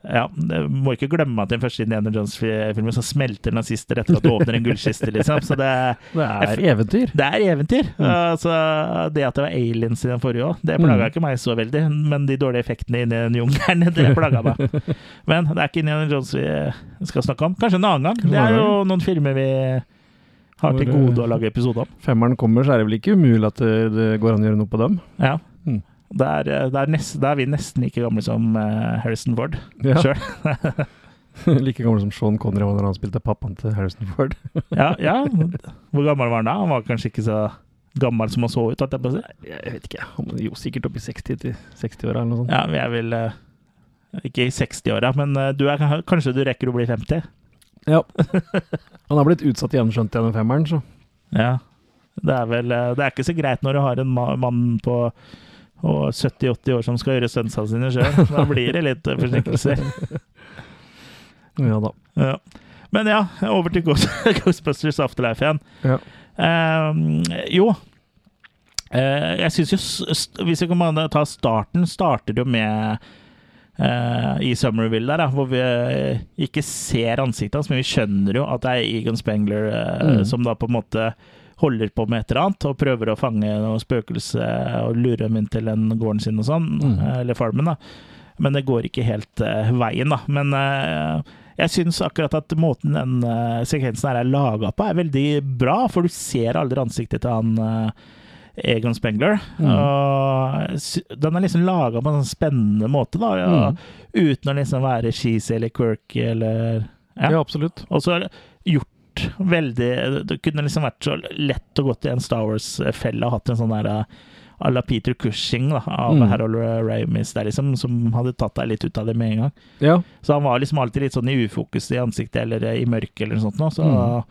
ja, må ikke glemme at den første Indiana Jones-filmen så smelter nazister etter at du åpner en gullkiste, liksom. Så det, Det er eventyr. det er eventyr. Altså, det at det var aliens i den forrige òg, det plaga Mm. ikke meg så veldig. Men de dårlige effektene inni den jungelen, det plaga meg. Men det er ikke Indiana Jones vi skal snakke om. Kanskje en annen gang. Det er jo noen filmer vi har til gode eh, å lage episode om. Femmeren kommer, så er det vel ikke umulig at det, det går an å gjøre noe på dem? Ja. Mm. Da er, er nest, der, er vi nesten like gamle som eh, Harrison Ford Ja. sjøl. like gammel som Sean Connery var når han spilte pappaen til Harrison Ford. ja, ja. Hvor gammel var han da? Han var kanskje ikke så gammel som han så ut? Jeg. Jeg vet ikke, han var jo sikkert oppe i 60 til 60-åra eller noe sånt. Ja, men jeg vil eh, ikke i 60-åra, men eh, du er, kanskje du rekker å bli 50? Ja. Han har blitt utsatt igjen, skjønte jeg, den femmeren, så. Ja. Det er vel eh, Det er ikke så greit når du har en ma- mann på og 70-80 år som skal gjøre stuntsene sine sjøl. Da blir det litt eh, forsinkelser. Ja da. Ja. Men ja, over til Ghost, Ghostbusters Afterlife igjen. Ja. Ehm, jo Eh, Jeg syns jo Hvis vi kan ta starten, starter det jo med eh, i Summerville der, da, hvor vi eh, ikke ser ansiktet hans, men vi skjønner jo at det er Egon Spengler eh, Mm. som da på en måte holder på med et eller annet og prøver å fange noe spøkelse og lure dem inn til den gården sin og sånn, Mm. eh, eller farmen, da. Men det går ikke helt uh, veien, da. Men uh, jeg syns akkurat at måten den uh, sekvensen her er laga på, er veldig bra, for du ser aldri ansiktet til han Egon Spengler. Mm. Den er liksom laga på en sånn spennende måte, da, ja, uten å liksom være cheesy eller quirky eller Ja, absolutt. Og så er veldig Det kunne liksom vært så lett å gå til en Star Wars-felle og hatt en sånn der à la Peter Cushing da, av Mm. Harold Ramis der, liksom, som hadde tatt deg litt ut av det med en gang. Ja. Så han var liksom alltid litt sånn i ufokus i ansiktet eller i mørket eller noe sånt. Nå, så Mm.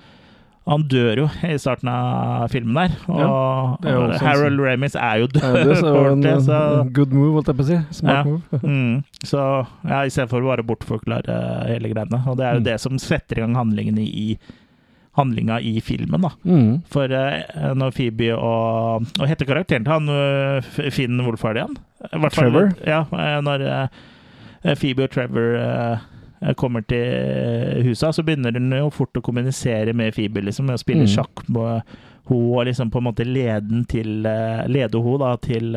han dør jo i starten av filmen der. Og Ja, er jo sånn Harold Ramis er jo død Ja, er så en, så good move, holdt jeg på å si. Smart ja. move. Mm. Så ja, istedenfor å bare bortforklare hele greiene. Og det er jo Mm. det som setter i gang handlingene i handlinga i filmen, da. Mm. For uh, når Phoebe og Hva heter karakteren til han eh, Finn Wolfhard igjen? fall- Trevor? Ja, eh, når eh, Phoebe og Trevor eh, kommer til husa, så begynner hun jo fort å kommunisere med Phoebe, liksom, å spille Mm. sjakk med henne, og liksom på en måte lede den til eh, Lede da til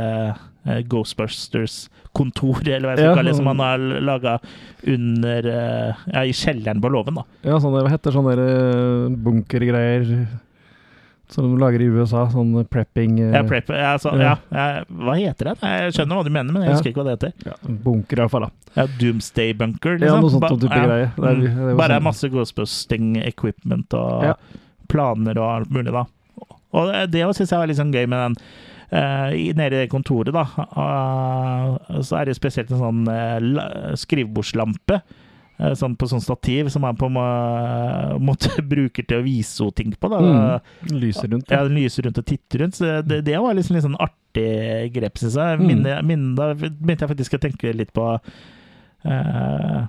eh, Ghostbusters kontor, eller hva jeg skal Ja, kalle det, som han har laga under eh, Ja, i kjelleren på låven, da. Ja, sånn, hva heter sånne eh, bunkergreier som de lager i USA? Sånn prepping Ja, prep, ja, så, ja. ja. ja, hva heter det? Jeg skjønner hva du mener, men jeg husker ikke hva det heter. Bunker, i hvert fall. da. Ja, Doomsday Bunker, liksom. Ja, noe sånt Ba- type greier. Det er- Mm. det Bare sånn- masse ghostbusting equipment og planer og alt mulig, da. Og det- det syns jeg var litt sånn gøy med den. Eh, nede i det kontoret, da, eh, så er det spesielt en sånn eh, skrivebordslampe. Sånn på sånn stativ som man på en måte bruker til å vise henne ting på. da. Mm. Lyser rundt. Ja, den lyser rundt og titter rundt. Så det, det var liksom litt sånn artig grep, syns jeg. Mm. Minne, minne, da begynte jeg faktisk å tenke litt på eh,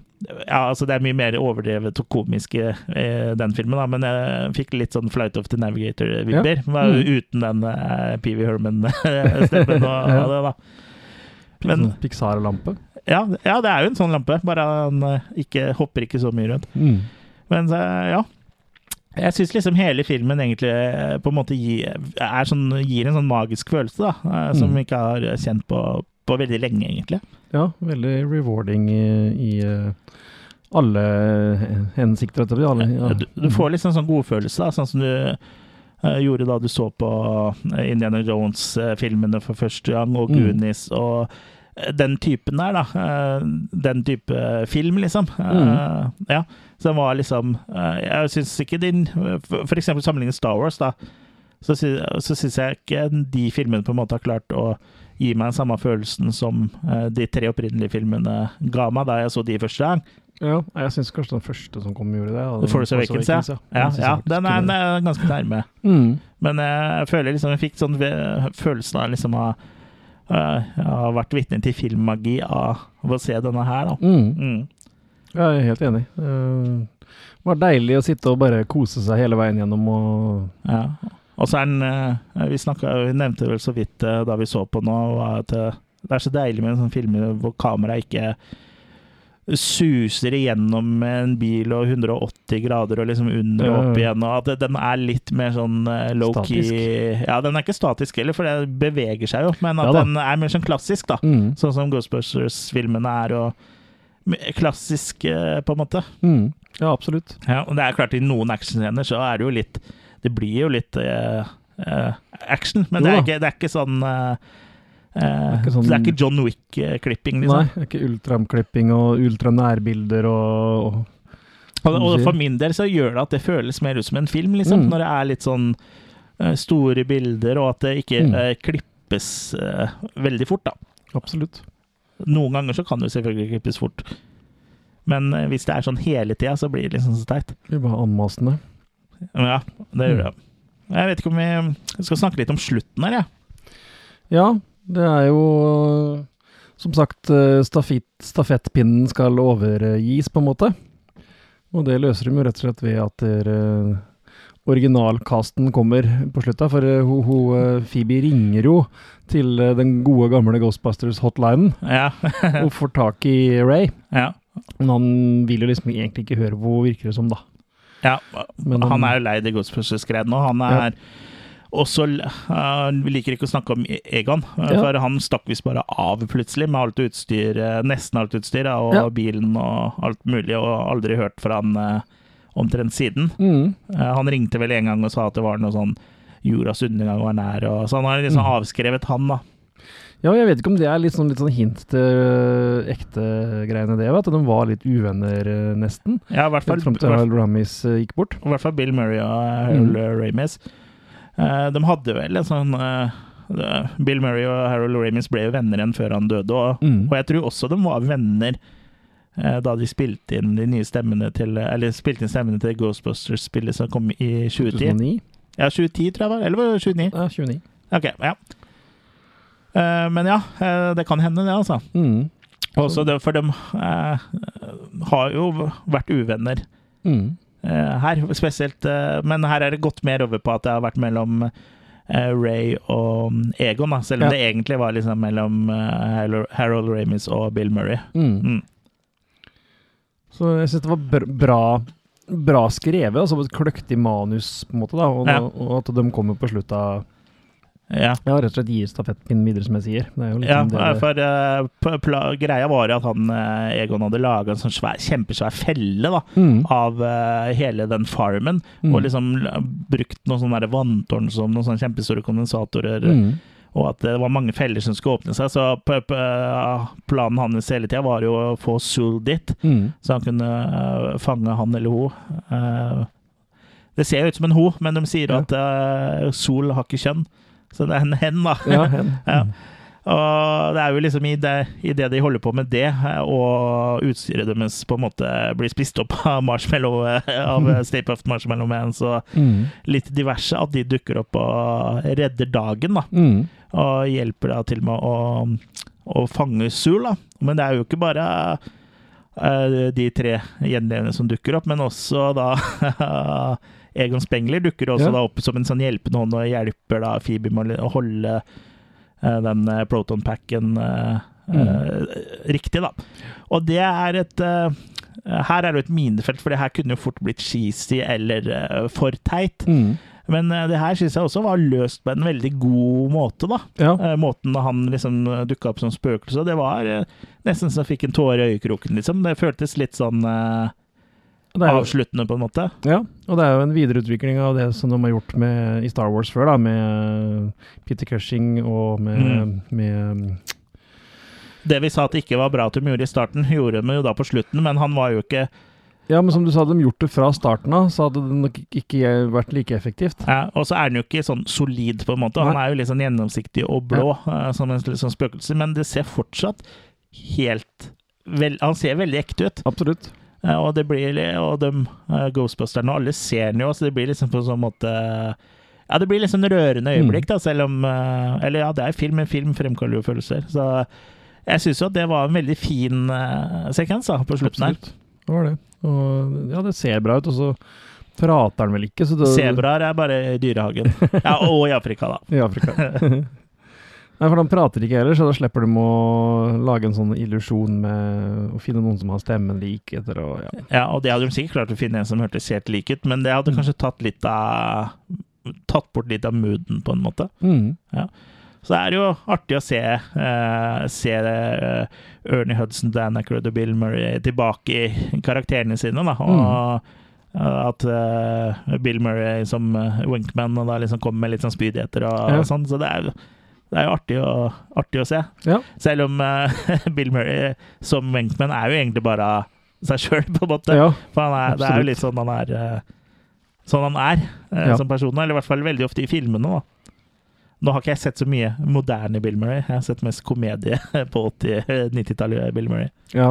Ja, altså det er mye mer overdrevet og komisk i eh, den filmen, da, men jeg fikk litt sånn Flight of the Navigator-vibber. Ja. Mm. Uten den uh, PV Herman-stemmen og Ja. det, da. Men, sånn Pixar-lampe. ja, ja, det er jo en sånn lampe, bare han eh, ikke, hopper ikke så mye rundt. Mm. Men ja. Jeg syns liksom hele filmen egentlig eh, på en måte gir, er sånn, gir en sånn magisk følelse, da. eh, Som Mm. vi ikke har kjent på, på veldig lenge, egentlig. Ja, veldig rewarding i, i eh, alle hensikter. Alle, ja. Du, du får litt sånn godfølelse, da, sånn som du uh, gjorde da du så på eh, Indiana Jones-filmene for første gang, og Mm. Goonies og eh, den typen der, da. Den type film, liksom. Mm. Uh, Ja. Så den var liksom uh, Jeg syns ikke din For eksempel sammenlignet Star Wars, da. Så, så syns jeg ikke de filmene på en måte har klart å gi meg den samme følelsen som eh, de tre opprinnelige filmene ga meg da jeg så de første gang. Ja, jeg syns kanskje den første som kom, gjorde det. den Force Awakens, ja. ja, ja den, er, den er ganske nærme. Mm. Men jeg føler liksom jeg fikk sånn følelsen av liksom å ha vært vitne til filmmagi av, å se denne her, da. Mm. Mm. Jeg er helt enig. Eh, Det var deilig å sitte og bare kose seg hele veien gjennom og Ja. Og så er den eh, Vi, snakket, vi nevnte vel så vidt eh, da vi så på nå, at eh, det er så deilig med en sånn film hvor kameraet ikke suser igjennom en bil og 180 grader og liksom under og opp igjen. Og at den er litt mer sånn low-key Ja, den er ikke statisk heller, for det beveger seg jo, men at Ja den er mer sånn klassisk, da. Mm. Sånn som Ghostbusters-filmene er, og klassisk, på en måte. Mm. Ja, absolutt. Ja, og det er klart, i noen actionscener så er det jo litt Det blir jo litt uh, action, men det er, ikke, det er ikke sånn eh, Det er ikke sånn- Det er ikke John Wick-klipping, Nei, liksom. det er ikke ultramklipping og ultranærbilder og, og Og, for min del så gjør det at det føles mer ut som en film, liksom. Mm. Når det er litt sånn store bilder, og at det ikke Mm. klippes uh, veldig fort, da. Absolutt. Noen ganger så kan det selvfølgelig klippes fort. Men hvis det er sånn hele tida, så blir det liksom så teit. Det blir bare anmasende. Ja, det gjør det. Jeg vet ikke om vi skal snakke litt om slutten her, jeg. Ja, det er jo som sagt eh, stafett, stafettpinnen skal overgis, på en måte. Og det løser de jo rett og slett ved at dere originalkasten kommer på slutta. For eh, ho, ho, eh, Phoebe ringer jo til eh, den gode, gamle Ghostbusters-hotlinen Ja. og får tak i Ray. ja. Men han vil jo liksom egentlig ikke høre på virker det som, da. Ja, Men han er jo lei det Ghostbusters-greiene nå. Han er også uh, liker ikke å snakke om Egon, uh, Ja. for han stakk visst bare av plutselig med alt utstyr, uh, nesten alt utstyr, og Ja. bilen og alt mulig, og aldri hørt fra han uh, omtrent siden. Mm. Uh, han ringte vel en gang og sa at det var noe sånn jordas undergang var nær, og så han har liksom Mm. avskrevet han, da. Ja, jeg vet ikke om det er litt sånn, litt sånn hint til øh, ekte greiene det, at de var litt uvenner øh, nesten. Ja, i hvert fall, fram til Harold Ramis øh, gikk bort. I hvert fall Bill Murray og Harold Mm. Ramis. Uh, de hadde vel en sånn uh, Bill Murray og Harold Ramis ble jo venner igjen før han døde, og, Mm. og jeg tror også de var venner uh, da de spilte inn de nye stemmene til Eller spilte inn stemmene til Ghostbusters-spillet som kom i 2010. 2009? Ja, 2010 tror jeg var. Eller var det 2009? Ja, 29. Ok, ja. Eh, men ja, eh, det kan hende det, altså. Mm. Også det, for de eh, har jo vært uvenner Mm. eh, her, spesielt. eh, men her er det gått mer over på at det har vært mellom eh, Ray og Egon, da, selv om Ja. det egentlig var liksom mellom eh, Harold- Harold Ramis og Bill Murray. Mm. Mm. Så jeg syns det var bra, bra skrevet, altså et kløktig manus, på en måte, da, og, Ja. og at de kommer på slutt av Ja. Ja, rett og slett gir stafettpinnen videre, som jeg sier. Er Ja, liksom det for uh, greia var jo at han uh, Egon hadde laga en sånn svær, kjempesvær felle da, Mm. av uh, hele den farmen, Mm. og liksom brukt noen sånne vanntårn som noen sånne kjempestore kondensatorer. Mm. Og at det var mange feller som skulle åpne seg. Så planen hans hele tida var jo å få Sul dit, Mm. så han kunne fange han eller hun. Det ser jo ut som en ho, men de sier Ja. at Sol har ikke kjønn. Så det er en hen, da. Ja, hen. Ja. Og det er jo liksom i det, i det de holder på med det, og utstyret deres på en måte blir spist opp av marshmallow, eh, av eh, Stay Puft Marshmallow Mans og Mm. litt diverse, at de dukker opp og redder dagen, da. Mm. Og hjelper da til med å, å fange Sul, da. Men det er jo ikke bare uh, de tre gjenlevende som dukker opp, men også da Egon Spengler dukker også Ja. da opp som en sånn hjelpende hånd og hjelper da Phoebe med å holde eh, den eh, proton-packen mm. eh, riktig, da. Og det er et Her er det jo et minefelt, for det her kunne jo fort blitt cheesy eller uh, for teit. Mm. Men uh, det her syns jeg også var løst på en veldig god måte, da. Ja. Uh, Måten han liksom dukka opp som spøkelse Det var nesten så jeg fikk en tåre i øyekroken, liksom. Det føltes litt sånn er jo- avsluttende, på en måte. Ja, og det er jo en videreutvikling av det som de har gjort med, i Star Wars før, da, med Peter Cushing og med, Mm. med Det vi sa at det ikke var bra at de gjorde i starten, gjorde de jo da på slutten, men han var jo ikke Ja, men som du sa, hadde de gjort det fra starten av, så hadde det nok ikke vært like effektivt. ja, Og så er han jo ikke sånn solid, på en måte. Han Nei. er jo litt sånn gjennomsiktig og blå, ja. som en sånn spøkelse, men det ser fortsatt helt vel, Han ser veldig ekte ut. Absolutt. Eh, Og det blir Og de eh, Ghostbusterne, og alle ser den jo, så det blir liksom på en sånn måte Ja, det blir liksom rørende øyeblikk, da, selv om eh, Eller ja, det er film, men film fremkaller jo følelser. Så jeg syns jo at det var en veldig fin eh, sekvens da, på slutten her. Det var det. Og ja, det ser bra ut, og så prater han vel ikke, så det Sebraer er bare i dyrehagen. Ja, og i Afrika, da. I Afrika. Nei, for de prater ikke heller, så da slipper de å lage en sånn illusjon med å finne noen som har stemmen lik etter og ja. Ja, og det hadde de sikkert klart å finne en som hørtes helt lik ut, men det hadde kanskje tatt litt av Tatt bort litt av mooden, på en måte. Mm. Ja. Så det er jo artig å se, eh, se eh, Ernie Hudson, Dan Ackroyd og Bill Murray tilbake i karakterene sine. Da. Og mm. at eh, Bill Murray som uh, Winkman og da liksom kommer med litt sånn spydigheter og, Ja. og sånn. Så det er, jo- det er jo artig å, artig å se. Ja. Selv om uh, Bill Murray som Wenkman er jo egentlig bare seg sjøl, på en måte. Ja, For han er, det er jo litt sånn han er eh, Sånn han er eh, Ja. som person, eller i hvert fall veldig ofte i filmene. da nå har ikke jeg sett så mye moderne Bill Murray. Jeg har sett mest komedie på 80-90-tallet. Bill Murray. Ja.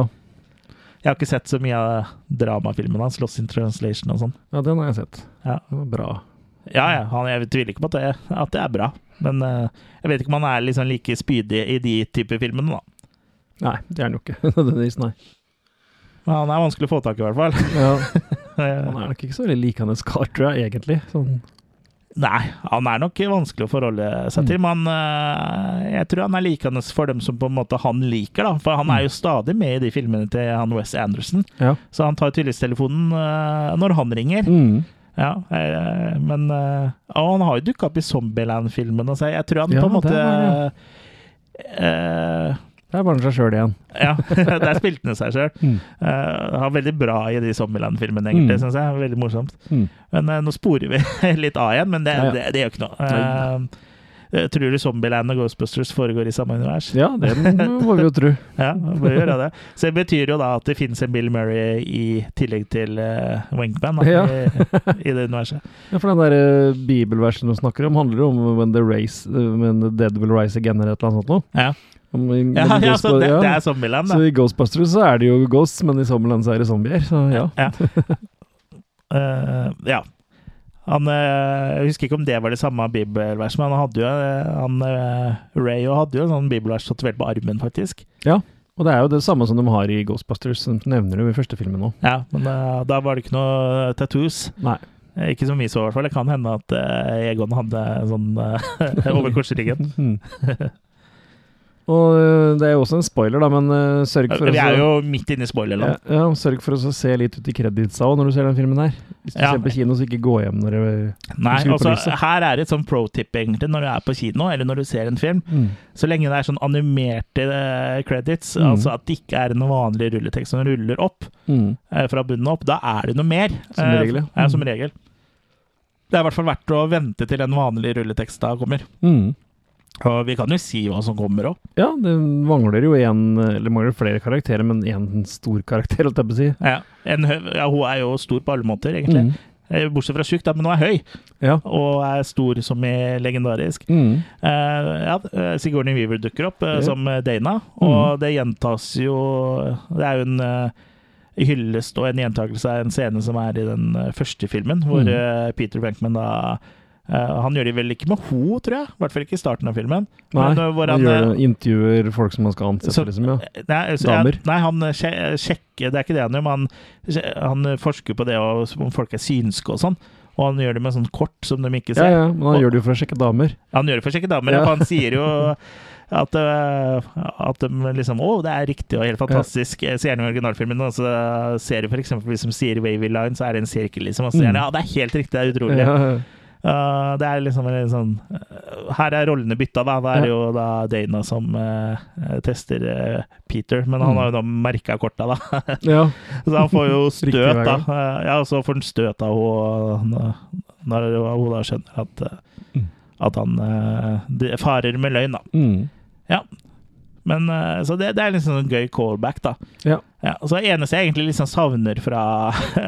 Jeg har ikke sett så mye av dramafilmene hans, Lost in Translation og sånn. ja, den har jeg sett. Ja. Den var bra. Ja, ja, han, jeg tviler ikke på at det, at det er bra. Men eh, jeg vet ikke om han er liksom like spydig i de typer filmene, da. Nei, det er han jo ikke. nødvendigvis, nei. Men han er vanskelig å få tak i, i hvert fall. Ja. Eh, Han er nok ikke så veldig likende kar, tror jeg, egentlig. Sånn. Nei, han er nok vanskelig å forholde seg Mm. til, men eh, jeg tror han er likende for dem som på en måte han liker, da. For han er jo stadig med i de filmene til han Wes Anderson, Ja. så han tar tydeligvis telefonen når han ringer. Mm. Ja, eh, men eh, Og han har jo dukka opp i Zombieland-filmen, så jeg tror han Ja, på en måte det var eh, Der var han seg sjøl igjen. Ja, der spilte han seg sjøl. Mm. han var veldig bra i de Zombieland-filmene, egentlig, Mm. synes jeg. Veldig morsomt. Mm. Men eh, nå sporer vi litt av igjen, men det, Ja, ja. det, det gjør ikke noe. Nei. Eh, tror du Zombieland og Ghostbusters foregår i samme univers? Ja, det må vi jo tro. Ja, det vi gjøre det. Så det betyr jo da at det finnes en Bill Murray i tillegg til uh, Winkman da, Ja. i, i det universet. Ja, for den der uh, bibelversen du snakker om, handler jo om when the, race, uh, when the dead will rise again, eller et eller annet sånt noe. Ja. Om, Ja, ja, så det, ja. det er Zombieland, da. Så i Ghostbusters så er det jo ghosts, men i Zombieland så er det zombier, så ja. Ja. uh, ja. Han, eh, jeg husker ikke om det var det samme bibelverset, men han hadde jo eh, han, eh, Ray hadde jo en sånn bibelvers tatovert på armen, faktisk. Ja, og det er jo det samme som de har i Ghostbusters, som nevner du i første filmen nå. Ja, Men da var det ikke noe tattoos. Nei. Ikke som vi så, i hvert fall. Det kan hende at Egon hadde sånn over korsryggen. Og øh, det er jo også en spoiler, da, men øh, sørg for Vi er jo midt inne i spoilerland. ja, ja, sørg for å se litt ut i kreditsa òg når du ser den filmen her. Hvis du Ja. ser på kino, så ikke gå hjem når du Nei, altså, her er det et sånn pro-tip egentlig når du er på kino, eller når du ser en film. Mm. Så lenge det er sånn animerte eh, credits, Mm. altså at det ikke er en vanlig rulletekst som ruller opp Mm. eh, fra bunnen opp, da er det noe mer. Som Eh, regel, ja. Som Mm. regel. Det er i hvert fall verdt å vente til den vanlige rulletekst da kommer. Mm. Og vi kan jo si hva som kommer òg. Ja, det mangler jo en Eller mangler flere karakterer, men én stor karakter, holdt jeg på å si. Ja. En ja, hun er jo stor på alle måter, egentlig. Mm. Eh, Bortsett fra tjukk, men hun er høy. Ja. Og er stor som i legendarisk. Mm. Uh, ja, eh, Sigourney Weaver dukker opp uh, som Dana, Dana, Mm. og det gjentas jo Det er jo en uh, hyllest og en gjentakelse av en scene som er i den første filmen, hvor Mm. Peter Venkman da eh, Han gjør det vel ikke med ho, tror jeg. I hvert fall ikke i starten av filmen. Nei, Men, eh, han han, gjør eh, det, intervjuer folk som man skal ansette, så- liksom. Ja. Nei, så, Damer. Ja, nei, han sjekker Det er ikke det han gjør, men han, han forsker på det og, om folk er synske og sånn. Og han gjør det med sånn kort som de ikke ser. ja, men han Og- gjør det jo for å sjekke damer. Han gjør det for å sjekke damer, Ja. han sier jo at, at de liksom Å, det er riktig og helt fantastisk. Ser gjerne i originalfilmen, og så ser du f.eks. hvis de sier wavy line, så er det en sirkel, liksom. Og så sier han Mm. ja, det er helt riktig, det er utrolig. Ja, Uh, det er liksom en sånn uh, Her er rollene bytta, da. Det er Ja. jo da Dana som uh, tester uh, Peter, men han Mm. har jo da merka korta, da. ja. så han får jo støt, da. Ja, og så får han støt av henne når hun da skjønner at, Mm. at han farer med løgn, da. Mm. Men, uh, så det, det er liksom en gøy callback, da. Ja. Ja, så det eneste jeg egentlig liksom savner fra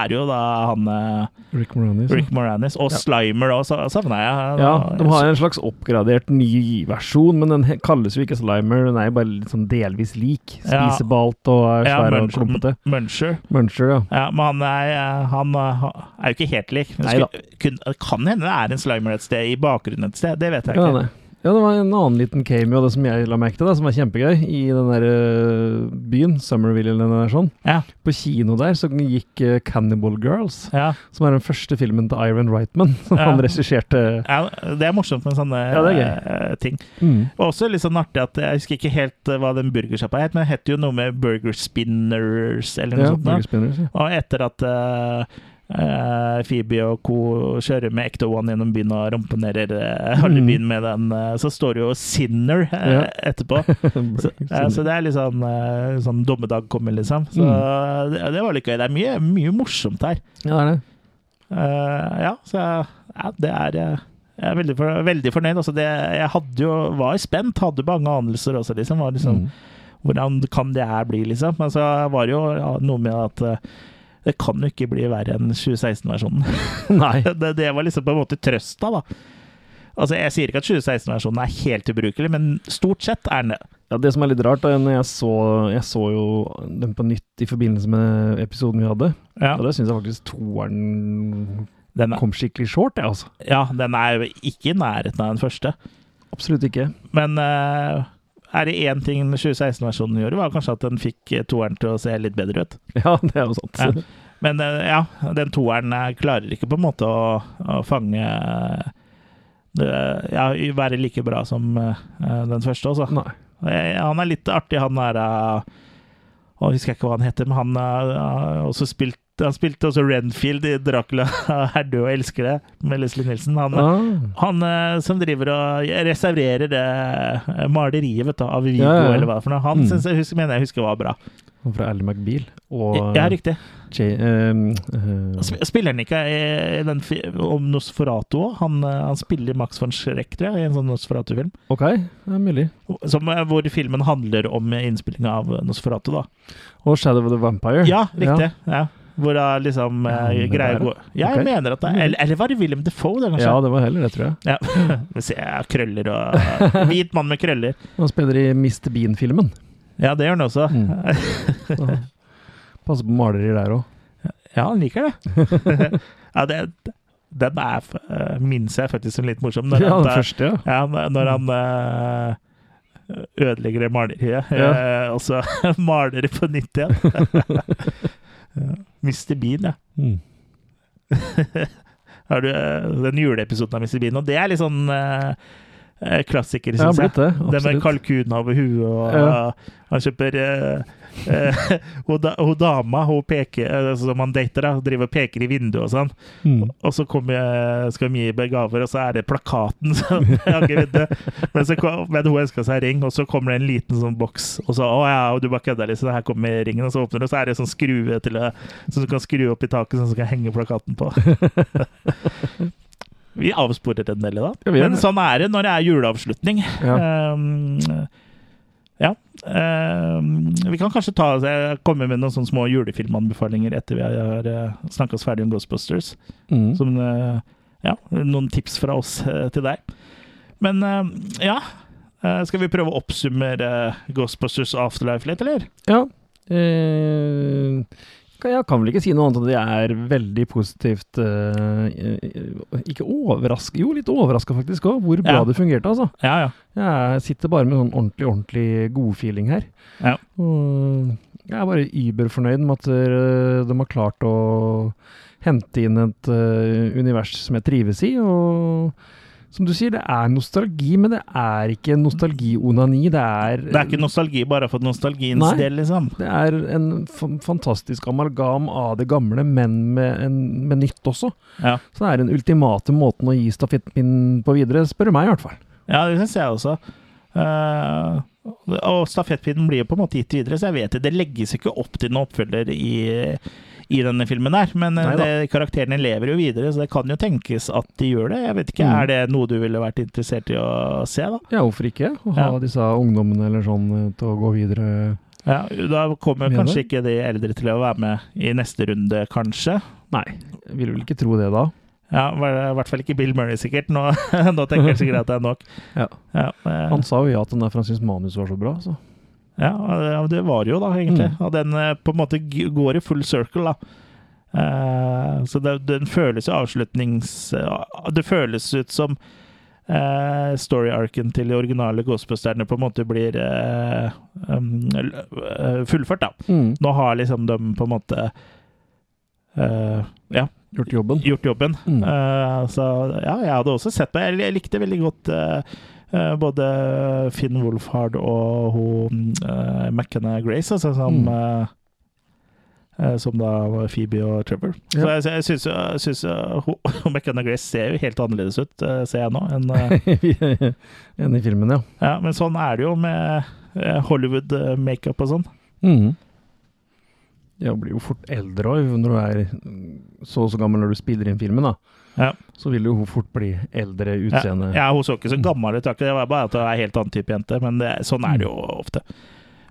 er jo da han uh, Rick Moranis. Rick Moranis. Og Ja. Slimer òg, savna jeg. Ja, de har en slags oppgradert ny versjon, men den kalles jo ikke Slimer. Den er jo bare litt sånn delvis lik. Spisebalt og Ja, svær og klumpete. Muncher. Muncher, ja. Ja, men han er, han er jo ikke helt lik. Skulle- kun- kan hende det er en Slimer et sted, i bakgrunnen et sted. Det vet jeg Ja, ikke. Ja, det var en annen liten cameo det som jeg la merke til, da, som var kjempegøy, i den der øh, byen, Summerville eller noe sånn. Ja. På kino der så gikk øh, Cannibal Girls, Ja. som er den første filmen til Iron Reitman, som Ja. han regisserte. ja, det er morsomt med sånne Ja, det eh, ting. Mm. Og også litt sånn artig at jeg husker ikke helt eh, hva den burgersjappa het, men det het jo noe med Burger Spinners eller noe Ja, sånt. da. Burger Spinners, ja. Og etter at eh, eh, Phoebe og co. kjører med Ecto One gjennom byen og ramponerer uh, halve Mm. byen med den, Uh, så står det jo Sinner eh, Ja. etterpå. Så, så det er litt sånn, eh, sånn dommedag kommer, liksom. Så Mm. det, det var litt gøy. Det er mye, mye morsomt her. Ja, det er det. Eh, ja, så ja, det er eh, Jeg er veldig, for, veldig fornøyd. Altså, det, jeg hadde jo, var spent, hadde mange anelser også, liksom. Var liksom Mm. Hvordan kan det her bli, liksom? Men så var det jo ja, noe med at eh, det kan jo ikke bli verre enn 2016-versjonen. Nei. det, det var liksom på en måte trøsta, da. Altså, Jeg sier ikke at 2016-versjonen er helt ubrukelig, men stort sett er den det. Ja, Det som er litt rart, da, når jeg så, jeg så jo den på nytt i forbindelse med episoden vi hadde, Ja, og da syns jeg faktisk toeren den er, kom skikkelig short, jeg, altså. ja, den er jo ikke i nærheten av den første. Absolutt ikke. Men eh, er det én ting 2016-versjonen gjorde, var kanskje at den fikk eh, toeren til å se litt bedre ut. Ja, det er jo sant. Ja. Men eh, ja, den toeren eh, klarer ikke på en måte å, å fange Ja, være like bra som den første, altså. Han er litt artig, han der Jeg husker ikke hva han heter, men han har også spilt Han spilte også Renfield i 'Dracula er død og elsker det' med Leslie Nielsen. Han, Ah. han eh, som driver og restaurerer det eh, maleriet vet du, av Vigo, Ja, ja, ja. eller hva det for noe. Han Mm. synes jeg husker, mener jeg husker var bra. Han fra Ally McBeal. Og Ja, riktig. J, ehm, uh, Spiller han ikke i den om Nosferatu òg? Han, han spiller Max von Schreck, tror jeg, i en sånn Nosferatu-film. ok, det er mulig. Som, hvor filmen handler om innspillinga av Nosferatu, da. Og Shadow of the Vampire. Ja, riktig. Ja. Hvor da liksom Ja, eh, men greier er å gå Ja, jeg mener at det er Eller, eller var det Willem Defoe, det, kanskje? Ja, det var heller det, tror jeg. Ja. Jeg, krøller og Hvit mann med krøller. Han spiller i Mr. Bean-filmen. Ja, det gjør han også. Mm. Passer på malerier der òg. Ja, han liker det. ja, det den er, eh, minnes jeg faktisk som litt morsom. Når Ja, han, den første, ja. ja. Når han eh, ødelegger det maleriet, Ja. og så maler det på nytt igjen. Ja. Mr. Bean, ja. Mm. Har du eh, den juleepisoden av Mr. Bean? Og det er litt sånn uh, klassiker, Ja, syns jeg. det, det med kalkunen kalkun over huet, og Ja. han kjøper eh, hun, da, hun dama hun peker, altså, som han dater, da, driver og peker i vinduet og sånn. Mm. Og så kommer, jeg- skal vi gi gaver, og så er det plakaten som. Men, så kom, men hun ønska seg ring, og så kommer det en liten sånn boks. Og så å ja, og du bare kødder litt, så her kommer ringen. Og så åpner du, og så er det sånn skrue til å, som du kan skru opp i taket, sånn som du kan henge plakaten på. Vi avsporer en del i dag. Ja, Men sånn er det når det er juleavslutning. Ja. Um, ja. Um, vi kan kanskje ta, jeg komme med noen sånne små julefilmanbefalinger etter vi har uh, snakka oss ferdig om Ghostbusters. Mm. Som uh, ja, noen tips fra oss uh, til deg. Men uh, ja. Uh, skal vi prøve å oppsummere Ghostbusters Afterlife litt, eller? Ja. Eh, jeg kan vel ikke si noe annet enn at jeg er veldig positivt eh, Ikke overraska Jo, litt overraska faktisk òg, hvor bra Ja. det fungerte, altså. Ja, ja. Jeg sitter bare med sånn ordentlig, ordentlig godfeeling her. Ja. Og jeg er bare überfornøyd med at eh, de har klart å hente inn et uh, univers som jeg trives i. Og som du sier, det er nostalgi, men det er ikke nostalgi-onani. Det er Det er ikke nostalgi bare for nostalgiens Nei. del, liksom. Det er en fantastisk amalgam av det gamle, men med, en, med nytt også. Ja. Så det er den ultimate måten å gi stafettpinnen på videre, spør du meg i hvert fall. Ja, det syns jeg også. Uh, og stafettpinnen blir jo på en måte gitt videre, så jeg vet det. Det legges ikke opp til noen oppfølger i, i denne filmen her, men eh, det, karakterene lever jo videre, så det kan jo tenkes at de gjør det. Jeg vet ikke, Mm. Er det noe du ville vært interessert i å se, da? Ja, hvorfor ikke? Å ha Ja. disse ungdommene eller sånn eh, til å gå videre. Ja, Da kommer Mener kanskje ikke de eldre til å være med i neste runde, kanskje. Nei, jeg vil vel ikke tro det da. Ja, I hvert fall ikke Bill Murray, sikkert. Nå, nå tenker jeg sikkert at det er nok. Ja. Ja, men, Han sa jo ja til den der for han syntes manus var så bra, så. Ja, det var jo da, egentlig. Mm. Og den eh, på en måte går i full circle, da. Uh, så det, den føles jo avslutnings... eh, Det føles ut som uh, story-arken til de originale Ghostbusterne på en måte blir um, fullført, da. Mm. Nå har liksom de på en måte ja, Gjort jobben. gjort jobben. Mm. Så ja, jeg hadde også sett på Jeg jeg likte veldig godt både Finn Wolfhard og hun uh, McKenna Grace, altså, som Mm. eh, eh, som da Phoebe og Trevor. Så Ja. jeg, jeg syns jeg synes, hun, hun McKenna Grace ser jo helt annerledes ut, eh, ser jeg nå. enn eh, Enig i filmen, ja. ja, men sånn er det jo med eh, Hollywood-makeup og sånn. Mm. Ja, blir jo fort eldre òg, når du er så og så gammel når du spiller inn filmen, da. Ja. Så vil jo hun fort bli eldre utseende. ja, hun så ikke så gammel ut, det var bare at hun er en helt annen type jente, men det, sånn er det jo ofte.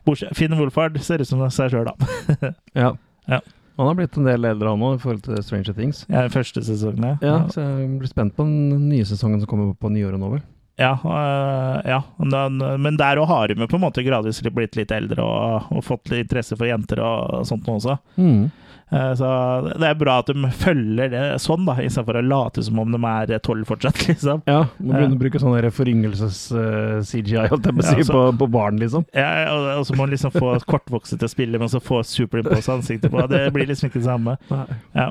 Bortsett, Finn Wolfhard ser ut som seg sjøl, da. Ja. Ja. Han har blitt en del eldre, han òg, i forhold til Stranger Things. Ja, den første sesongen, ja. Ja, så jeg blir spent på den nye sesongen som kommer på nyåret nå, vel. Ja, øh, ja. Men, der òg har de jo på en måte gradvis blitt litt eldre og, og fått litt interesse for jenter og sånt nå også. Mhm. Eh, Så det er bra at de følger det sånn, da, istedenfor å late som om de er tolv fortsatt, liksom. Ja, må begynne Ja. å bruke sånn foryngelses-CGI, holdt jeg på å si, Ja, så- på, på barn, liksom. Ja, og, og så må man liksom få kortvokste til å spille, men så få superimpose ansiktet på. Det blir liksom ikke det samme. Ja.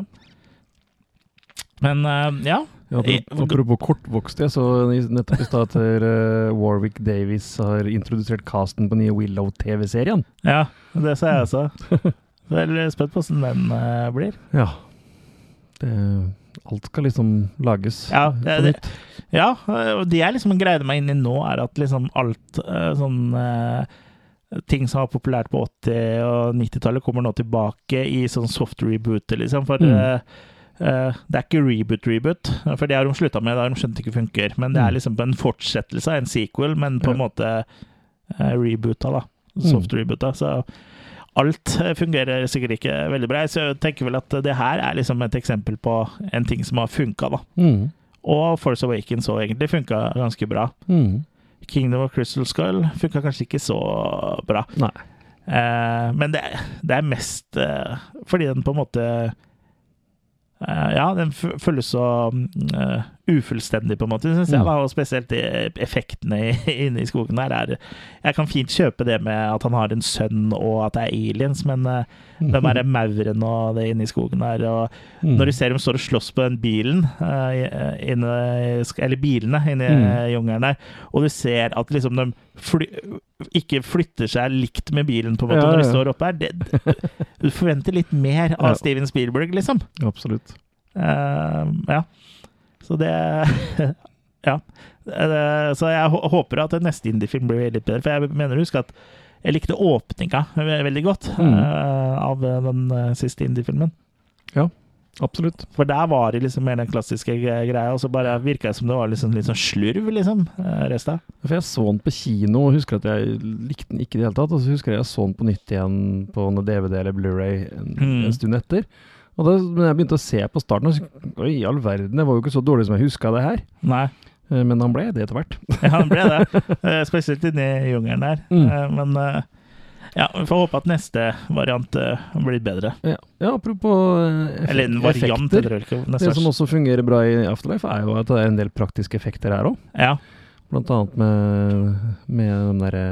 Men ja. Ja, apropos, apropos jeg så nettopp i stad at eh, Warwick Davis har introdusert casten på nye Willow-TV-serien. Ja, det sa jeg også. Er spent på åssen den uh, blir. Ja. Det, alt skal liksom lages Ja, på det, det, nytt. ja, og det jeg liksom greide meg inn i nå, er at liksom alt eh, sånn eh, Ting som var populært på 80- og 90-tallet, kommer nå tilbake i sånn soft reboot, liksom. For Mm. eh, eh, det er ikke reboot-reboot, for det har de slutta med. Det har de skjønt ikke funker. Men det Mm. er liksom en fortsettelse en sequel, men på en Ja. måte uh, reboota, da. Soft reboota. Så alt fungerer sikkert ikke veldig bra. Så jeg tenker vel at det her er liksom et eksempel på en ting som har funka, da. Mm. Og Force Awakens òg egentlig funka ganske bra. Mm. Kingdom of Crystal Skull funka kanskje ikke så bra. Eh, men det, det er mest eh, fordi den på en måte eh, Ja, den føles så mm, eh, ufullstendig, på en måte, syns jeg. Mm. Da, og spesielt effektene inne i skogen der er Jeg kan fint kjøpe det med at han har en sønn og at det er aliens, men uh, er den derre mauren og det inne i skogen der? og Mm. Når du ser dem står og slåss på den bilen, eh, inne, eller bilene inne i Mm. jungelen der, og du ser at liksom de fly, ikke flytter seg likt med bilen på en måte Ja, når de står oppe her. Det, du forventer litt mer av Ja. Steven Spielberg, liksom. Absolutt. Uh, ja. Så det Ja. Eh, så jeg håper at neste indiefilm blir litt bedre, for jeg mener å huske at jeg likte åpninga veldig godt Mm. eh, av den eh, siste indiefilmen. Ja, absolutt. For der var det liksom mer den klassiske greia, og så bare virka det som det var liksom litt sånn slurv, liksom, resten. For jeg så den på kino og husker at jeg likte den ikke i det hele tatt. Og så husker jeg jeg så den på nytt igjen på DVD eller Blu-ray en, Mm. en stund etter. Og da jeg begynte å se på starten, så Oi, i all verden, det var jo ikke så dårlig som jeg huska det her. Nei. Eh, Men han ble det etter hvert. Ja, han ble det. Eh, Spesielt inni jungelen der. Mm. Eh, Men ja, vi får håpe at neste variant blir bedre. Ja, ja apropos Eller en variant, effekter. det jeg. Det som også fungerer bra i Afterlife, er jo at det er en del praktiske effekter her òg. Ja. Blant annet med, med den derre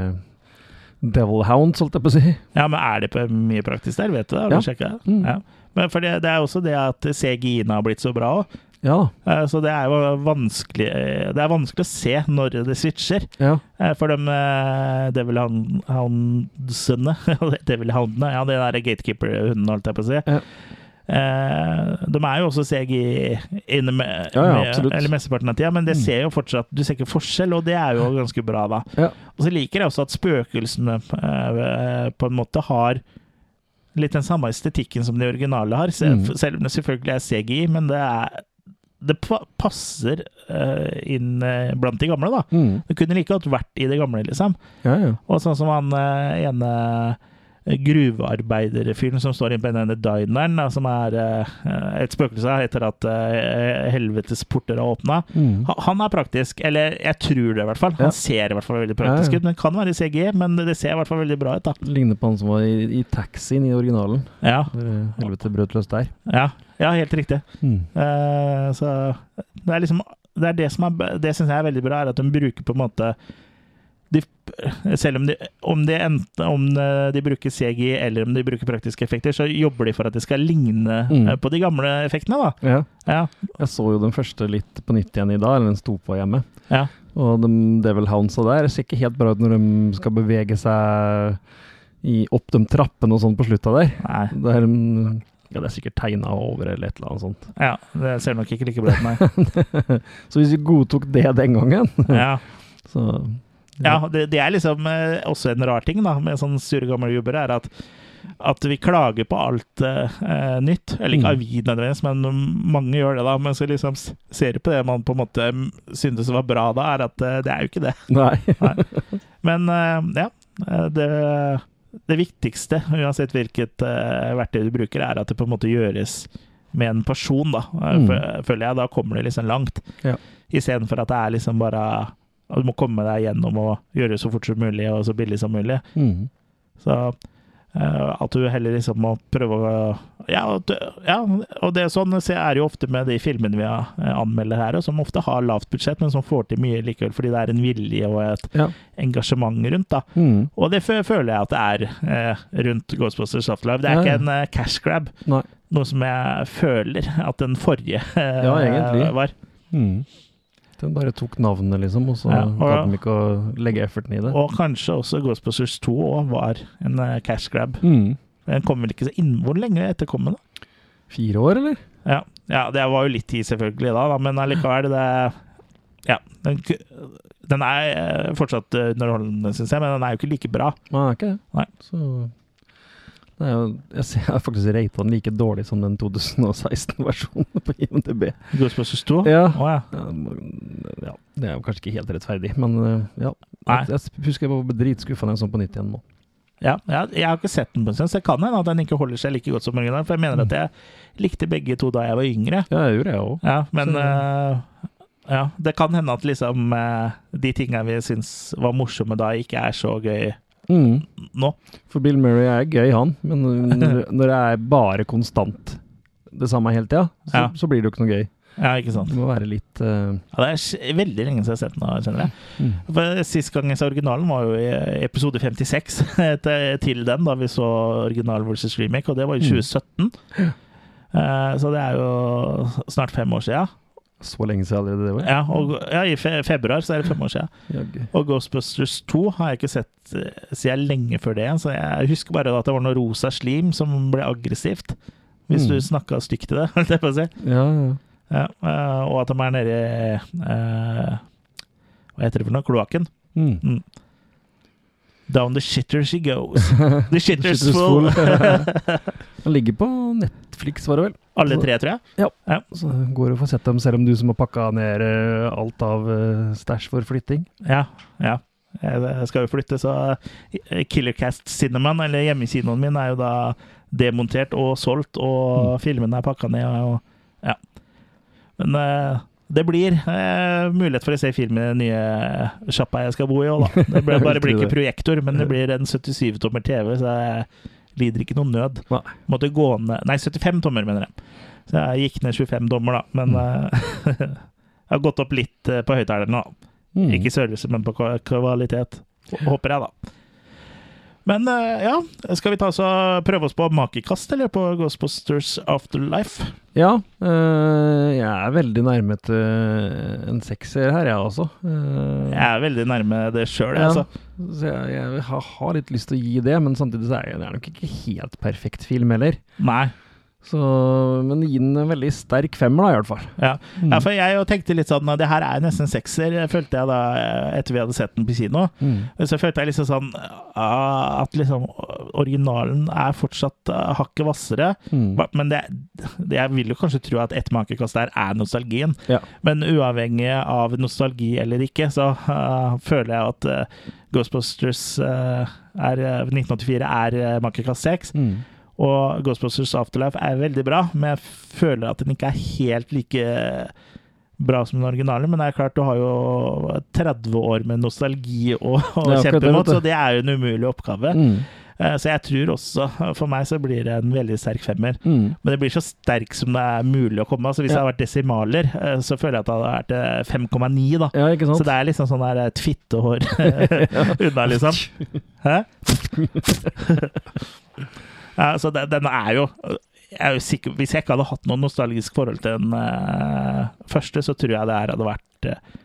Devil Hounds, holdt jeg på å si. ja, men er det på mye praktisk der? Vet du det? Har du Ja. sjekka det? Mm. Ja. Men for det, det er også det at CGI-en har blitt så bra òg. Ja. Så det er jo vanskelig eh, Det er vanskelig å se når det switcher. Ja. Eh, For de uh, Devil Hound- Houndsene Devil Houndene, ja, det der gatekeeper-hundene, holdt jeg på å si. Ja. Eh, de er jo også CGI inne med, Ja, ja, eller mesteparten av tida, men det Mm. ser jo fortsatt Du ser ikke forskjell, og det er jo ganske bra, da. Ja. Og så liker jeg også at spøkelsene eh, på en måte har litt den samme estetikken som de originale har, selv, Mm. selv om det selvfølgelig er CGI, men det er det passer uh, inn uh, blant de gamle, da. Mm. Det kunne like godt vært i det gamle, liksom. Ja, ja. Og sånn som han uh, ene gruvearbeiderfyren som står inne på denne dineren, da, som er eh, et spøkelse etter at eh, helvetes porter har åpna. Mm. Han er praktisk, eller jeg tror det i hvert fall. Han Ja. ser i hvert fall veldig praktisk Ja, ja. ut. Men kan være CG, men det ser i hvert fall veldig bra ut, da. Ligner på han som var i, i taxien i originalen. Ja, eh, Helvete brøt løs der. ja, ja helt riktig. Mm. Uh, så det er liksom Det er det som er Det syns jeg er veldig bra, er at de bruker på en måte selv om de, om, de enten, om de bruker CGI eller om de bruker praktiske effekter, så jobber de for at det skal ligne Mm. eh, på de gamle effektene, da. Ja. Ja. Jeg så jo den første litt på nytt igjen i dag, eller den sto på hjemme. Ja. Og de Devil Houndsa der ser ikke helt bra ut når de skal bevege seg i, opp de trappene og sånn på slutta der. Nei. Er, mm, ja, det er sikkert tegna over eller et eller annet sånt. ja. Det ser nok ikke like bra ut, nei. Så hvis vi godtok det den gangen, Ja. så Ja, det, det er liksom eh, også en rar ting da, med sånne sure gamle jubber, er at, at vi klager på alt eh, nytt. Eller ikke Mm. vi nødvendigvis, men mange gjør det, da. Men så liksom ser du på det man på en måte syntes var bra da, er at eh, det er jo ikke det. Nei. Men eh, ja, eh, det, det viktigste, uansett hvilket eh, verktøy du bruker, er at det på en måte gjøres med en person, da. Eh, Mm. Føler jeg. Da kommer det liksom langt. Ja. Istedenfor at det er liksom bare Du må komme deg gjennom og gjøre det så fort som mulig og så billig som mulig. Mm. Så eh, at du heller liksom må prøve å Ja, ja og det er sånn så er det jo ofte med de filmene vi eh, anmelder her, og som ofte har lavt budsjett, men som får til mye likevel fordi det er en vilje og et Ja. engasjement rundt. da. Mm. Og det føler jeg at det er eh, rundt Ghostbusters Afterlife. Det er ikke en eh, cash grab, Nei. noe som jeg føler at den forrige eh, var. Mm. Den bare tok navnet, liksom, og så Ja, og- gadd de ikke å legge efforten i det. Og kanskje også Ghostbusters 2 òg var en eh, cash grab. Mm. Den kom vel ikke så inn... Hvor lenge etter kom den? da? Fire år, eller? Ja. ja, det var jo litt tid selvfølgelig da, da men allikevel det Ja. Den, den er eh, fortsatt eh, underholdende, syns jeg, men den er jo ikke like bra. Nei, ikke det. Nei. Så jeg ser jeg har faktisk rata den like dårlig som den 2016-versjonen på IMDb. Ghostbusters 2? Ja. Å, ja. Ja, ja, det er jo kanskje ikke helt rettferdig, men eh, ja. Jeg, jeg husker jeg var dritskuffa da jeg så den på nytt igjen nå. Ja, jeg, jeg har ikke sett den så det kan hende at den ikke holder seg like godt som originalen. For jeg mener at jeg likte begge to da jeg var yngre. Ja, det gjorde jeg òg. Ja, men eh, ja, det kan hende at liksom uh, de tingene vi syns var morsomme da, ikke er så gøy Mm. nå. For Bill Murray er gøy, han, men når, når det er bare konstant det samme hele tida, så, Ja. så blir det jo ikke noe gøy. Ja, ikke sant. Det må være litt uh... Ja, det er veldig lenge siden jeg har sett den. kjenner jeg. Mm. For Sist gang jeg så originalen, var jo i episode 56 til- til den, da vi så original versus remake, og det var i Mm. 2017. Eh, så det er jo snart fem år siden. Så lenge siden allerede det var. Ja, og, ja i fe februar så er det fem år siden. Og Ghostbusters 2 har jeg ikke sett eh, siden lenge før det. Så jeg husker bare at det var noe rosa slim som ble aggressivt. Hvis Mm. du snakka stygt til det, holdt jeg på å si. Ja, ja. Ja, eh, og at de er nede i eh, Hva heter det for noe? Kloakken. Mm. Down the shitter she goes. The shitter's Shitter's full. Den ligger på Netflix, var det vel? Alle tre, tror jeg. Ja. Ja. Så det å få sett dem, selv om du som har pakka ned eh, alt av eh, stæsj for flytting. Ja, ja. Jeg skal jo flytte, så eh, Killercast Cinnamon, eller hjemmekinoen min, er jo da demontert og solgt, og filmene er pakka ned. Og, ja. Men det blir eh, mulighet for å se film i den nye sjappa jeg skal bo i òg, da. Det blir, bare blir ikke projektor, men det blir en 77-tommer TV, så jeg lider ikke noen nød. Nei. Måtte gå ned Nei, 75 tommer, mener jeg. Så jeg gikk ned 25 dommer, da. Men eh, jeg har gått opp litt eh, på høyttalerne, da. Mm. Ikke størrelse, men på kvalitet. Håper jeg, da. Men eh, ja, skal vi ta og prøve oss på makekast, eller på Ghostbusters Afterlife? Ja, eh, jeg er veldig nærme til en sekser her, jeg også. Eh, Jeg er veldig nærme det sjøl, ja, altså. så jeg, jeg har, har litt lyst til å gi det, men samtidig så er det nok ikke helt perfekt film heller. Nei. Så, men gi den en veldig sterk femmer, da, i hvert fall. Ja. Mm. ja, for jeg jo tenkte litt sånn Det her er nesten sekser, følte jeg da eh, etter vi hadde sett den på kino. Mm. Så følte jeg liksom sånn At liksom originalen er fortsatt uh, hakket hvassere. Mm. Men det, det, jeg vil jo kanskje tro at ett makekast der er nostalgien. Ja. Men uavhengig av nostalgi eller ikke, så uh, føler jeg at uh, Ghostbusters uh, er, uh, 1984 er uh, makekast seks. Mm. Og Ghostbusters Afterlife er veldig bra, men jeg føler at den ikke er helt like bra som den originale. Men det er klart, du har jo 30 år med nostalgi å, kjempe mot, så det er jo en umulig oppgave. Mm. Eh, Så jeg tror også, for meg så blir det en veldig sterk femmer. Mm. Men det blir så sterk som det er mulig å komme. Altså Hvis det hadde vært desimaler, eh, så føler jeg at det hadde vært eh, 5,9, da. Ja? Så det er liksom sånn der et fittehår unna, liksom. Hæ? Så det, den er jo jeg er jo sikker, Hvis jeg ikke hadde hatt noe nostalgisk forhold til den uh, første, så tror jeg det her hadde vært uh,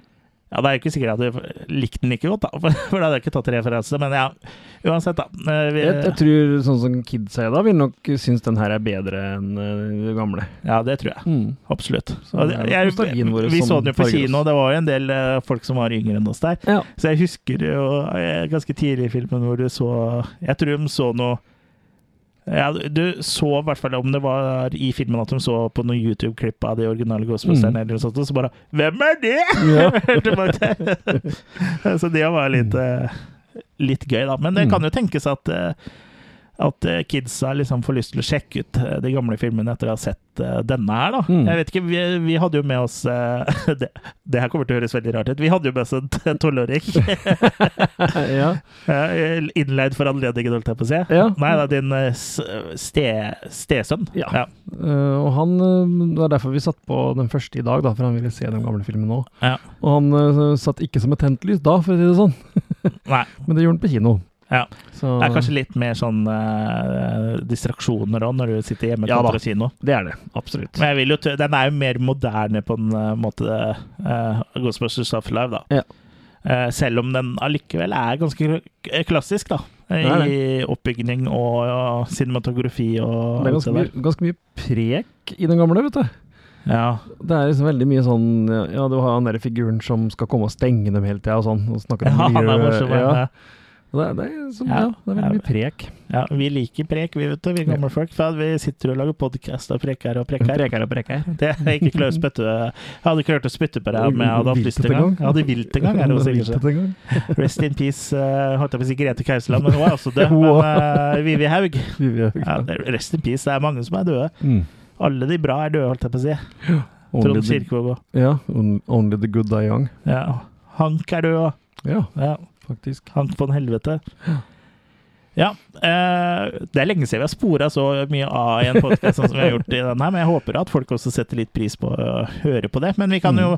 Ja, det er jo ikke sikkert jeg likte likt den like godt, da, for, for da hadde jeg ikke tatt referanse. Men ja, uansett, da. eh, vi, Jeg, jeg tror sånn som kidsa i dag vil nok synes den her er bedre enn den gamle. ja, det tror jeg. Mm. Absolutt. Så jeg, jeg, vi så den jo på kino, det var jo en del folk som var yngre enn oss der. Ja. Så jeg husker jo ganske tidlig i filmen hvor du så Jeg tror de så noe ja, Du så i hvert fall om det var i filmen at de så på noen YouTube-klipp av de originale Ghostbusterne, Mm. sånt, og så bare Hvem er det?! Ja. så det var litt, eh, litt gøy, da. Men det Mm. kan jo tenkes at eh, at eh, kidsa liksom får lyst til å sjekke ut eh, de gamle filmene etter å ha sett eh, denne her, da. Mm. Jeg vet ikke, vi, vi hadde jo med oss det, det her kommer til å høres veldig rart ut. Vi hadde jo med oss en tolvåring. ja. Innleid for anledningen, holdt jeg på å si. Ja. Nei, det er din ste, stesønn. Ja. Eh, og han, Det var derfor vi satt på den første i dag, da, for han ville se den gamle filmen nå. Ja. Og han satt ikke som et tent lys da, for å si det sånn. Nei. Men det gjorde han på kino. Ja. Så, Det er kanskje litt mer sånn uh, distraksjoner òg, når du sitter hjemme Ja da. kino. Det er det. Absolutt. Men jeg vil jo den er jo mer moderne på en uh, måte, uh, Ghostbusters Afterlife, da. Ja. Uh, selv om den allikevel er ganske klassisk, da. I Det er oppbygning og og, cinematografi og Det er ganske det mye, ganske mye prek i den gamle, vet du. Ja. Det er liksom veldig mye sånn Ja, du har han der figuren som skal komme og stenge dem hele tida og sånn. Og snakker om Ja, han er miljø. morsom. ja. Det, er, det, er, som, Ja. ja. det er veldig mye prek. ja, vi liker prek, vi, vet du, vi gamle folk. For vi sitter og lager podkast og preker og preker. Preker og preker. Det er ikke klart å spytte Jeg hadde ikke klart å spytte på deg om jeg hadde hatt lyst en gang. Jeg hadde vilt en gang, er det sikkert. Gang. Rest in peace, uh, holdt jeg på å si Grete Kausland, men hun er også død. Men uh, Vivi Haug ja, Rest in peace, det er mange som er døde. Mm. Alle de bra er døde, holdt jeg på å si. Trond Kirkevåg òg. Ja, Only the good die young. Ja. Hank er død òg. Ja, Ja. Faktisk. Hank von Helvete. Ja. Eh, det er lenge siden vi har spora så mye av i en podkast som vi har gjort i den her, men jeg håper at folk også setter litt pris på å høre på det. Men vi kan jo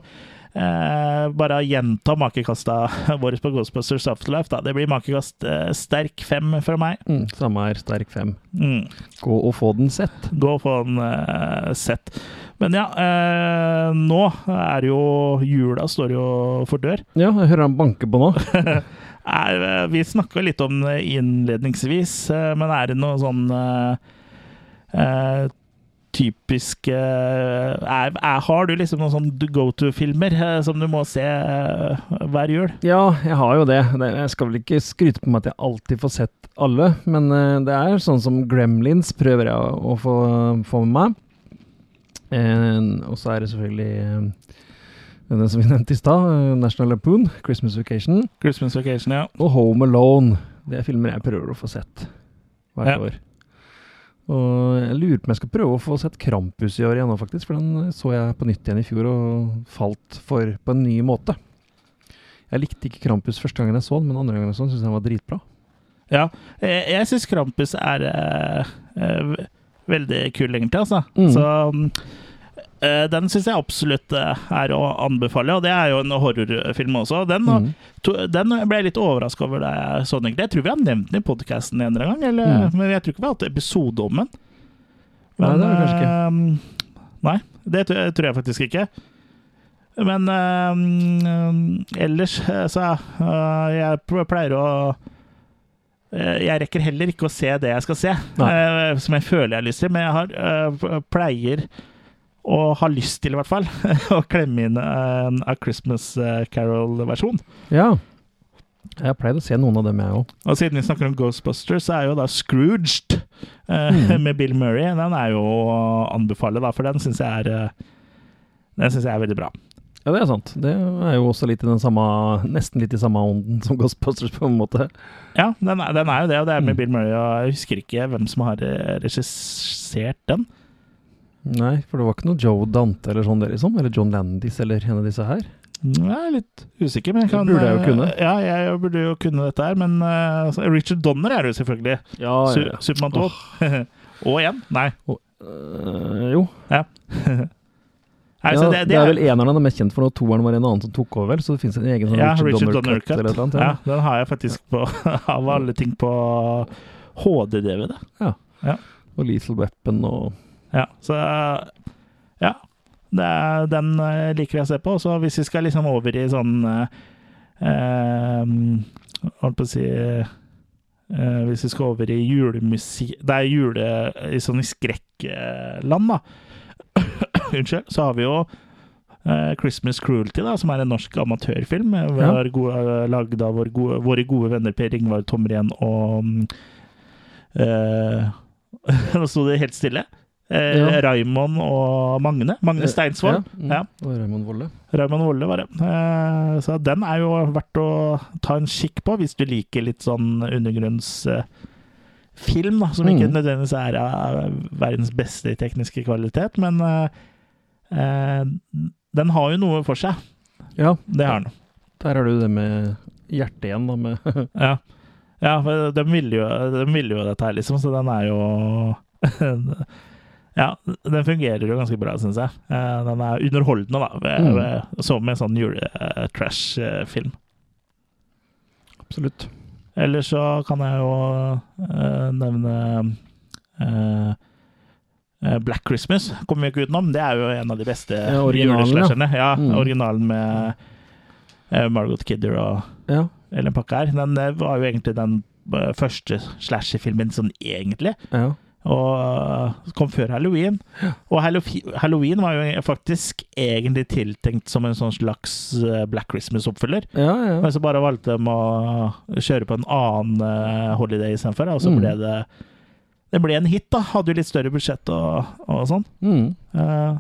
eh, bare gjenta makekasta våre på Ghostbusters Afterlife. Da. Det blir makekast eh, sterk fem fra meg. Mm, samme her, sterk fem. Mm. Gå og få den sett. Gå og få den eh, sett. Men ja, eh, nå er jo Jula står jo for dør. Ja, jeg hører han banke på nå. Er, eh, vi snakka litt om det innledningsvis, eh, men er det noe sånn eh, eh, typisk er, er, Har du liksom noen sånn go to-filmer som du må se hver jul? Ja, jeg har jo det. Jeg skal vel ikke skryte på meg at jeg alltid får sett alle, men det er sånn som Gremlins prøver jeg å få, få med meg. Eh, og så er det selvfølgelig eh, den som vi nevnte i stad, eh, National Lampoon, Christmas Vacation, Christmas Vacation, ja. og Home Alone. Det er filmer jeg prøver å få sett hvert Ja. år. Og jeg lurer på om jeg skal prøve å få sett Krampus i år igjen nå, faktisk. For den så jeg på nytt igjen i fjor og falt for på en ny måte. Jeg likte ikke Krampus første gangen jeg så den, men andre gangen jeg så den, syntes jeg den var dritbra. ja. Jeg, jeg syns Krampus er øh, eh, veldig kul, egentlig, altså. Mm. Så eh, den syns jeg absolutt eh, er å anbefale, og det er jo en horrorfilm også. Den, Mm. to, den ble jeg litt overraska over da jeg så den. egentlig. Jeg tror vi har nevnt den i podkasten en eller annen gang, eller, Mm. men jeg tror ikke vi har hatt episode om den. Nei, det har vi kanskje ikke. eh, Nei, det tror jeg, faktisk ikke. Men eh, ellers eh, så eh, Jeg pleier å jeg rekker heller ikke å se det jeg skal se, Nei. eh, som jeg føler jeg har lyst til. Men jeg har, eh, pleier å ha lyst til, i hvert fall, å klemme inn en A Christmas eh, Carol-versjon. Ja. Jeg har pleid å se noen av dem, jeg òg. Og siden vi snakker om Ghostbusters, så er jo da Scrooged eh, Mm. med Bill Murray Den er jo å anbefale, da, for den syns jeg er eh, Den synes jeg er veldig bra. Ja, det er sant. Det er jo også litt i den samme Nesten litt i samme ånden som Ghostbusters, på en måte. Ja, den er, den er jo det, og det er med Mm. Bill Murray. Og jeg husker ikke hvem som har eh, regissert den. Nei, for det var ikke noe Joe Dante eller sånn, liksom? Eller John Landis eller en av disse her? Jeg er litt usikker, men jeg kan burde jeg jo kunne. Ja, jeg burde jo kunne dette her, men uh, Richard Donner er det jo selvfølgelig. Ja, ja Supermann 2. og igjen? Nei. Øh, jo. Ja. Nei, ja, det, det, er vel eneren han er mest kjent for, og toeren var en annen som tok over? Så det finnes en egen sånn ja, Richard, Donner Cut eller et eller annet? Ja, den har jeg faktisk på, av alle ting på HD-DVD. Og Lethal Weapon og Ja, så Ja. Det er, den eh, liker jeg å se på. Så hvis vi skal liksom over i sånn eh, eh, Holdt på å si eh, Hvis vi skal over i julemusikk Det er jule i sånn i skrekkland, da. Unnskyld. Så har vi jo Uh, 'Christmas Cruelty', da, som er en norsk amatørfilm. eh, Ja. gode- Lagd av våre gode, våre gode venner Per Ingvar Tomren og eh, Nå sto det helt stille. Eh, Ja. Raymond og Magne. Magne Steinsvold. Ja, mm, Og Raymond Volle. Raymond Volle var det. Eh, så den er jo verdt å ta en kikk på hvis du liker litt sånn undergrunnsfilm, da, som ikke nødvendigvis er av verdens beste tekniske kvalitet, men eh, eh, den har jo noe for seg. Ja, Det har den. der har du det med hjertet igjen, da, med Ja, ja for de ville jo, de ville jo dette her, liksom, så den er jo Ja, den fungerer jo ganske bra, syns jeg. Eh, Den er underholdende, da, ved, Mm. ved, som en sånn jule-trash-film. Absolutt. Eller så kan jeg jo eh, nevne eh, eh, Black Christmas kommer vi ikke utenom. Det er jo en av de beste Ja, originalen, ja. Ja, Mm. originalen med eh, Margot Kidder og Ja. Ellen pakka her. Den eh, var jo egentlig den eh, første slasherfilmen sånn egentlig. Ja. Og kom før halloween. Og halloween var jo faktisk egentlig tiltenkt som en sånn slags eh, Black Christmas-oppfølger. Ja, ja. Men så bare valgte de å kjøre på en annen eh, holiday istedenfor. Og så Mm. ble det Det ble en hit, da. Hadde jo litt større budsjett og, og sånn. Mm. Uh,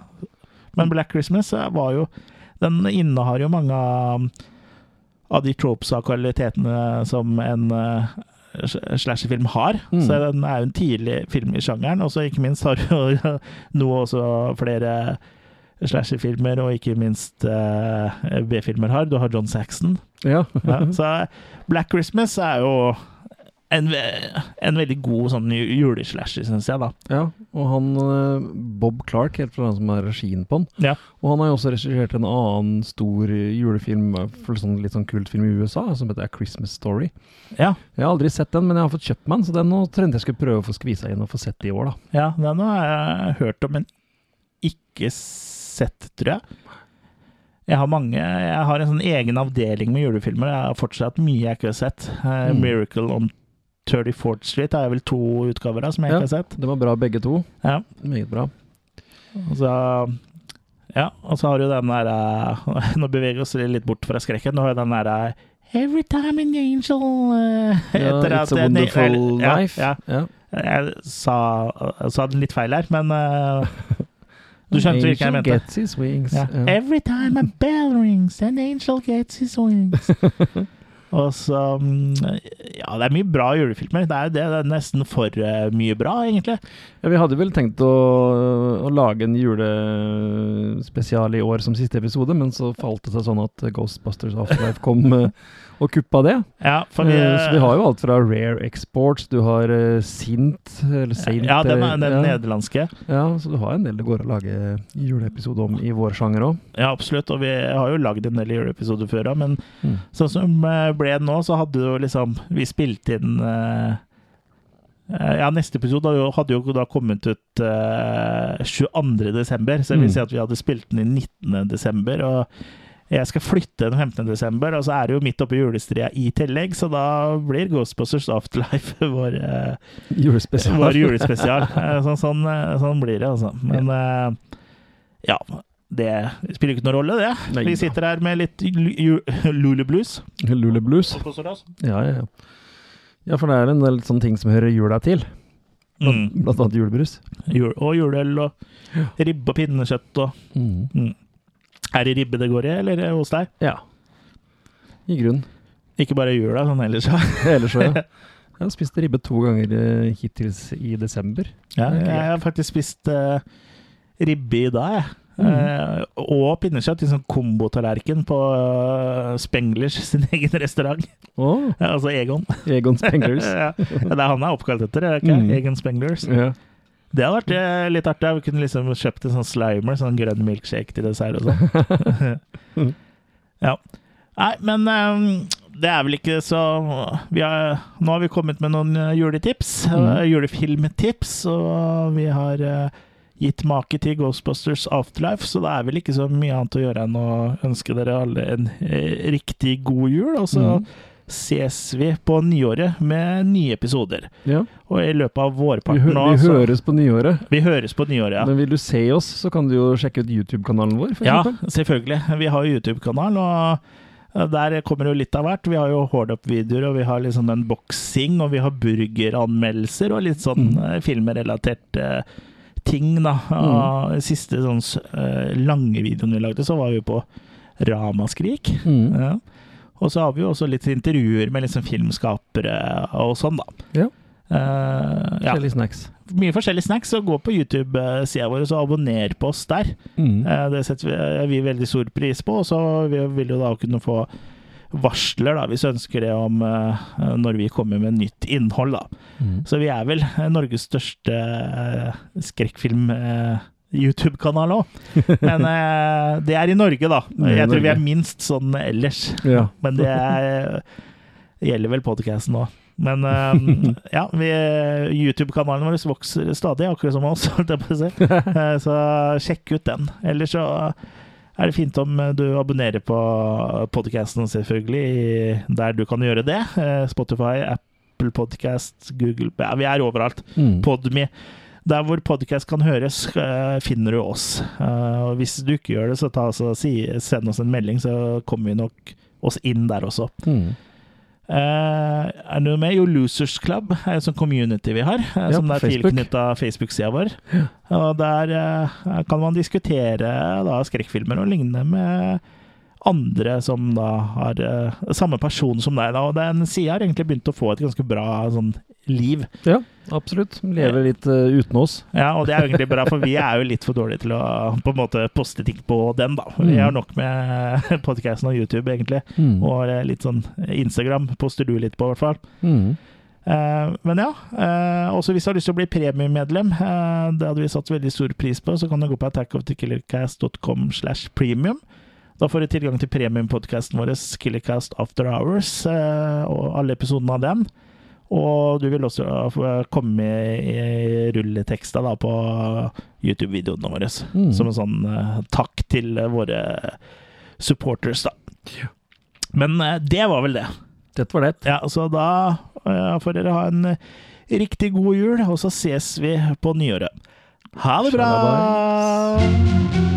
men Black Christmas eh, var jo Den innehar jo mange av, av de tropes og kvalitetene som en uh, slasherfilm har. Mm. Så den er jo en tidlig film i sjangeren. Og så ikke minst har jo nå også flere slasherfilmer, og ikke minst uh, B-filmer har. Du har John Saxon. Ja. Ja, så Black Christmas er jo en, en veldig god sånn ju- juleslasher, syns jeg, da. Ja, og han eh, Bob Clark, helt fra han som er regien på den. Ja. Og han har jo også regissert en annen stor julefilm, sånn, litt sånn kultfilm i USA, som heter A Christmas Story. Ja. Jeg har aldri sett den, men jeg har fått kjøpt meg den, så den trengte jeg skulle prøve å få skvisa inn og få sett i år, da. Ja, den har jeg hørt om, men ikke sett, tror jeg. Jeg har mange Jeg har en sånn egen avdeling med julefilmer. Jeg har fortsatt mye jeg ikke har sett. Uh, Mm. Miracle on 34th Street jeg vel to utgaver av som jeg Ja. ikke har sett. Det var bra begge to. Ja. Meget bra. Og så Ja, og så har du den der eh, Nå beveger vi oss litt bort fra skrekken. Nå har du den der eh, Every time an angel Etter Ja, It's at- a Wonderful Life. Ja, Ja. Jeg sa, sa den litt feil her, men uh, du skjønte hvilken jeg mente. gets his wings. Every time a bell rings, an angel gets his wings. Og så mm, Ja, det er mye bra julefilmer. Det er det. Det er nesten for eh, mye bra, egentlig. Ja, vi hadde vel tenkt å, å lage en julespesial i år som siste episode, men så falt det seg sånn at Ghostbusters Afterlife kom eh, og kuppa det. Ja, vi, Eh, så vi har jo alt fra Rare Exports, du har eh, Sint, eller Saint Ja, den, er- eh, den ja. nederlandske. Ja, så du har en del det går å lage juleepisode om i vår sjanger òg. Ja, absolutt. Og vi har jo lagd en del juleepisoder før òg, men Mm. sånn som eh, ble nå, så hadde jo liksom Vi spilte inn eh, eh, ja, Neste episode hadde jo, da kommet ut eh, 22. desember, så det vil Mm. si at vi hadde spilt den i 19. jeg skal flytte den 15. desember, og så er det jo midt oppi julestria i tillegg, så da blir Ghostbusters Afterlife vår, uh, Julespesial. vår julespesial. så, sånn, sånn, eh, sånn blir det, altså. Men uh, ja. Det spiller ikke noen rolle, det. Nei Vi sitter her med litt luleblues. ju- Lule Blues. Lule Blues. Ja, ja, ja. Ja, for det er en del sånne ting som hører jula til. Blant, Mm. blant annet julebrus. Jul, og juleøl og ribbe og pinnekjøtt og Mm. mm. Er det ribbe det går i, eller hos deg? Ja. I grunn. Ikke bare i jula, sånn ellers. ja. Ellers ja. Jeg har spist ribbe to ganger eh, hittils i desember. Ja, jeg har faktisk spist uh, ribbe i dag, jeg. Mhm. uh, og pinnekjøtt i sånn kombotallerken på uh, Spenglers sin egen restaurant. Oh. Ja, altså Egon. Egon Spenglers. ja, det er han jeg er oppkalt etter, er det ikke? Mm. Egon Spenglers. Ja. Det hadde vært eh, litt artig. Vi kunne liksom kjøpt en sånn slimer, sånn grønn milkshake til dessert og sånn. ja. Nei, men um, det er vel ikke så vi har, Nå har vi kommet med noen eh, juletips. Mm. eh, julefilmtips, og vi har uh, gitt make til Ghostbusters Afterlife, så det er vel ikke så mye annet å gjøre enn å ønske dere alle en riktig god jul. Og så Mhm. Ses vi på nyåret med nye episoder. ja. Og i løpet av Vi, vårparten nå vi så- høres på nyåret. vi høres på nyåret, ja. Men vil du se oss, så kan du jo sjekke ut YouTube-kanalen vår, for Ja, eksempel. selvfølgelig. Vi har YouTube-kanal, og eh, der kommer jo litt av hvert. Vi har jo hold-up-videoer, og vi har liksom unboxing, og vi har burgeranmeldelser, og litt sånn Mm. filmrelatert uh, ting, da. Og den siste sånn eh, lange videoen vi lagde, så var vi på Ramaskrik. Mm. Ja. Og så har vi jo også litt intervjuer med liksom filmskapere og sånn, da. Ja. Uh, ja. Forskjellige snacks. Mye forskjellige snacks, så gå på YouTube-sida vår og abonner på oss der. Mm. Uh, Det setter vi, vi veldig stor pris på, og så vi vil jo da kunne få varsler, da, hvis du ønsker det, om uh, når vi kommer med nytt innhold, da. Mm. Så vi er vel Norges største eh, skrekkfilm-YouTube-kanal òg. Men eh, det er i Norge, da. Det Jeg tror vi er minst sånn ellers. Ja. Men det er, gjelder vel podcasten òg. Men eh, ja, YouTube-kanalen vår vokser stadig, akkurat som oss, holdt jeg på å si. Eh, Så sjekk ut den. Ellers så er det fint om du abonnerer på podcasten, selvfølgelig, der du kan gjøre det. Eh, Spotify, Apple Podcast, Google Ja, vi er overalt. Mm. Podme. Der hvor podkast kan høres, eh, finner du oss. Eh, og hvis du ikke gjør det, så ta, så si, send oss en melding, så kommer vi nok oss inn der også. Mm. Uh, er det noe med? Jo, Losers Club er en sånn community vi har, Ja, som er tilknytta Facebook-sida vår. Og der uh, kan man diskutere da, skrekkfilmer og lignende med andre som da har uh, samme person som deg. Da. Og den sida har egentlig begynt å få et ganske bra sånn liv. Ja, absolutt. Lever litt uh, uten oss. Ja, og det er jo egentlig bra, for vi er jo litt for dårlige til å på en måte poste ting på den, da. Vi Mm. har nok med podkasten og YouTube, egentlig. Mm. Og eh, litt sånn Instagram poster du litt på, i hvert fall. Mm. Uh, men ja. Uh, også hvis du har lyst til å bli premiummedlem, uh, det hadde vi satt veldig stor pris på, så kan du gå på attackofthekillercast.com slash premium. Da får du tilgang til premiumpodkasten vår, Killercast After Hours, eh, og alle episodene av den. Og du vil også komme i rulleteksta da på YouTube-videoene våre. Mm. Som en sånn eh, takk til våre supporters, da. Men eh, det var vel det. Dette var det. Ja, så da eh, får dere ha en riktig god jul, og så ses vi på nyåret. Ha det bra!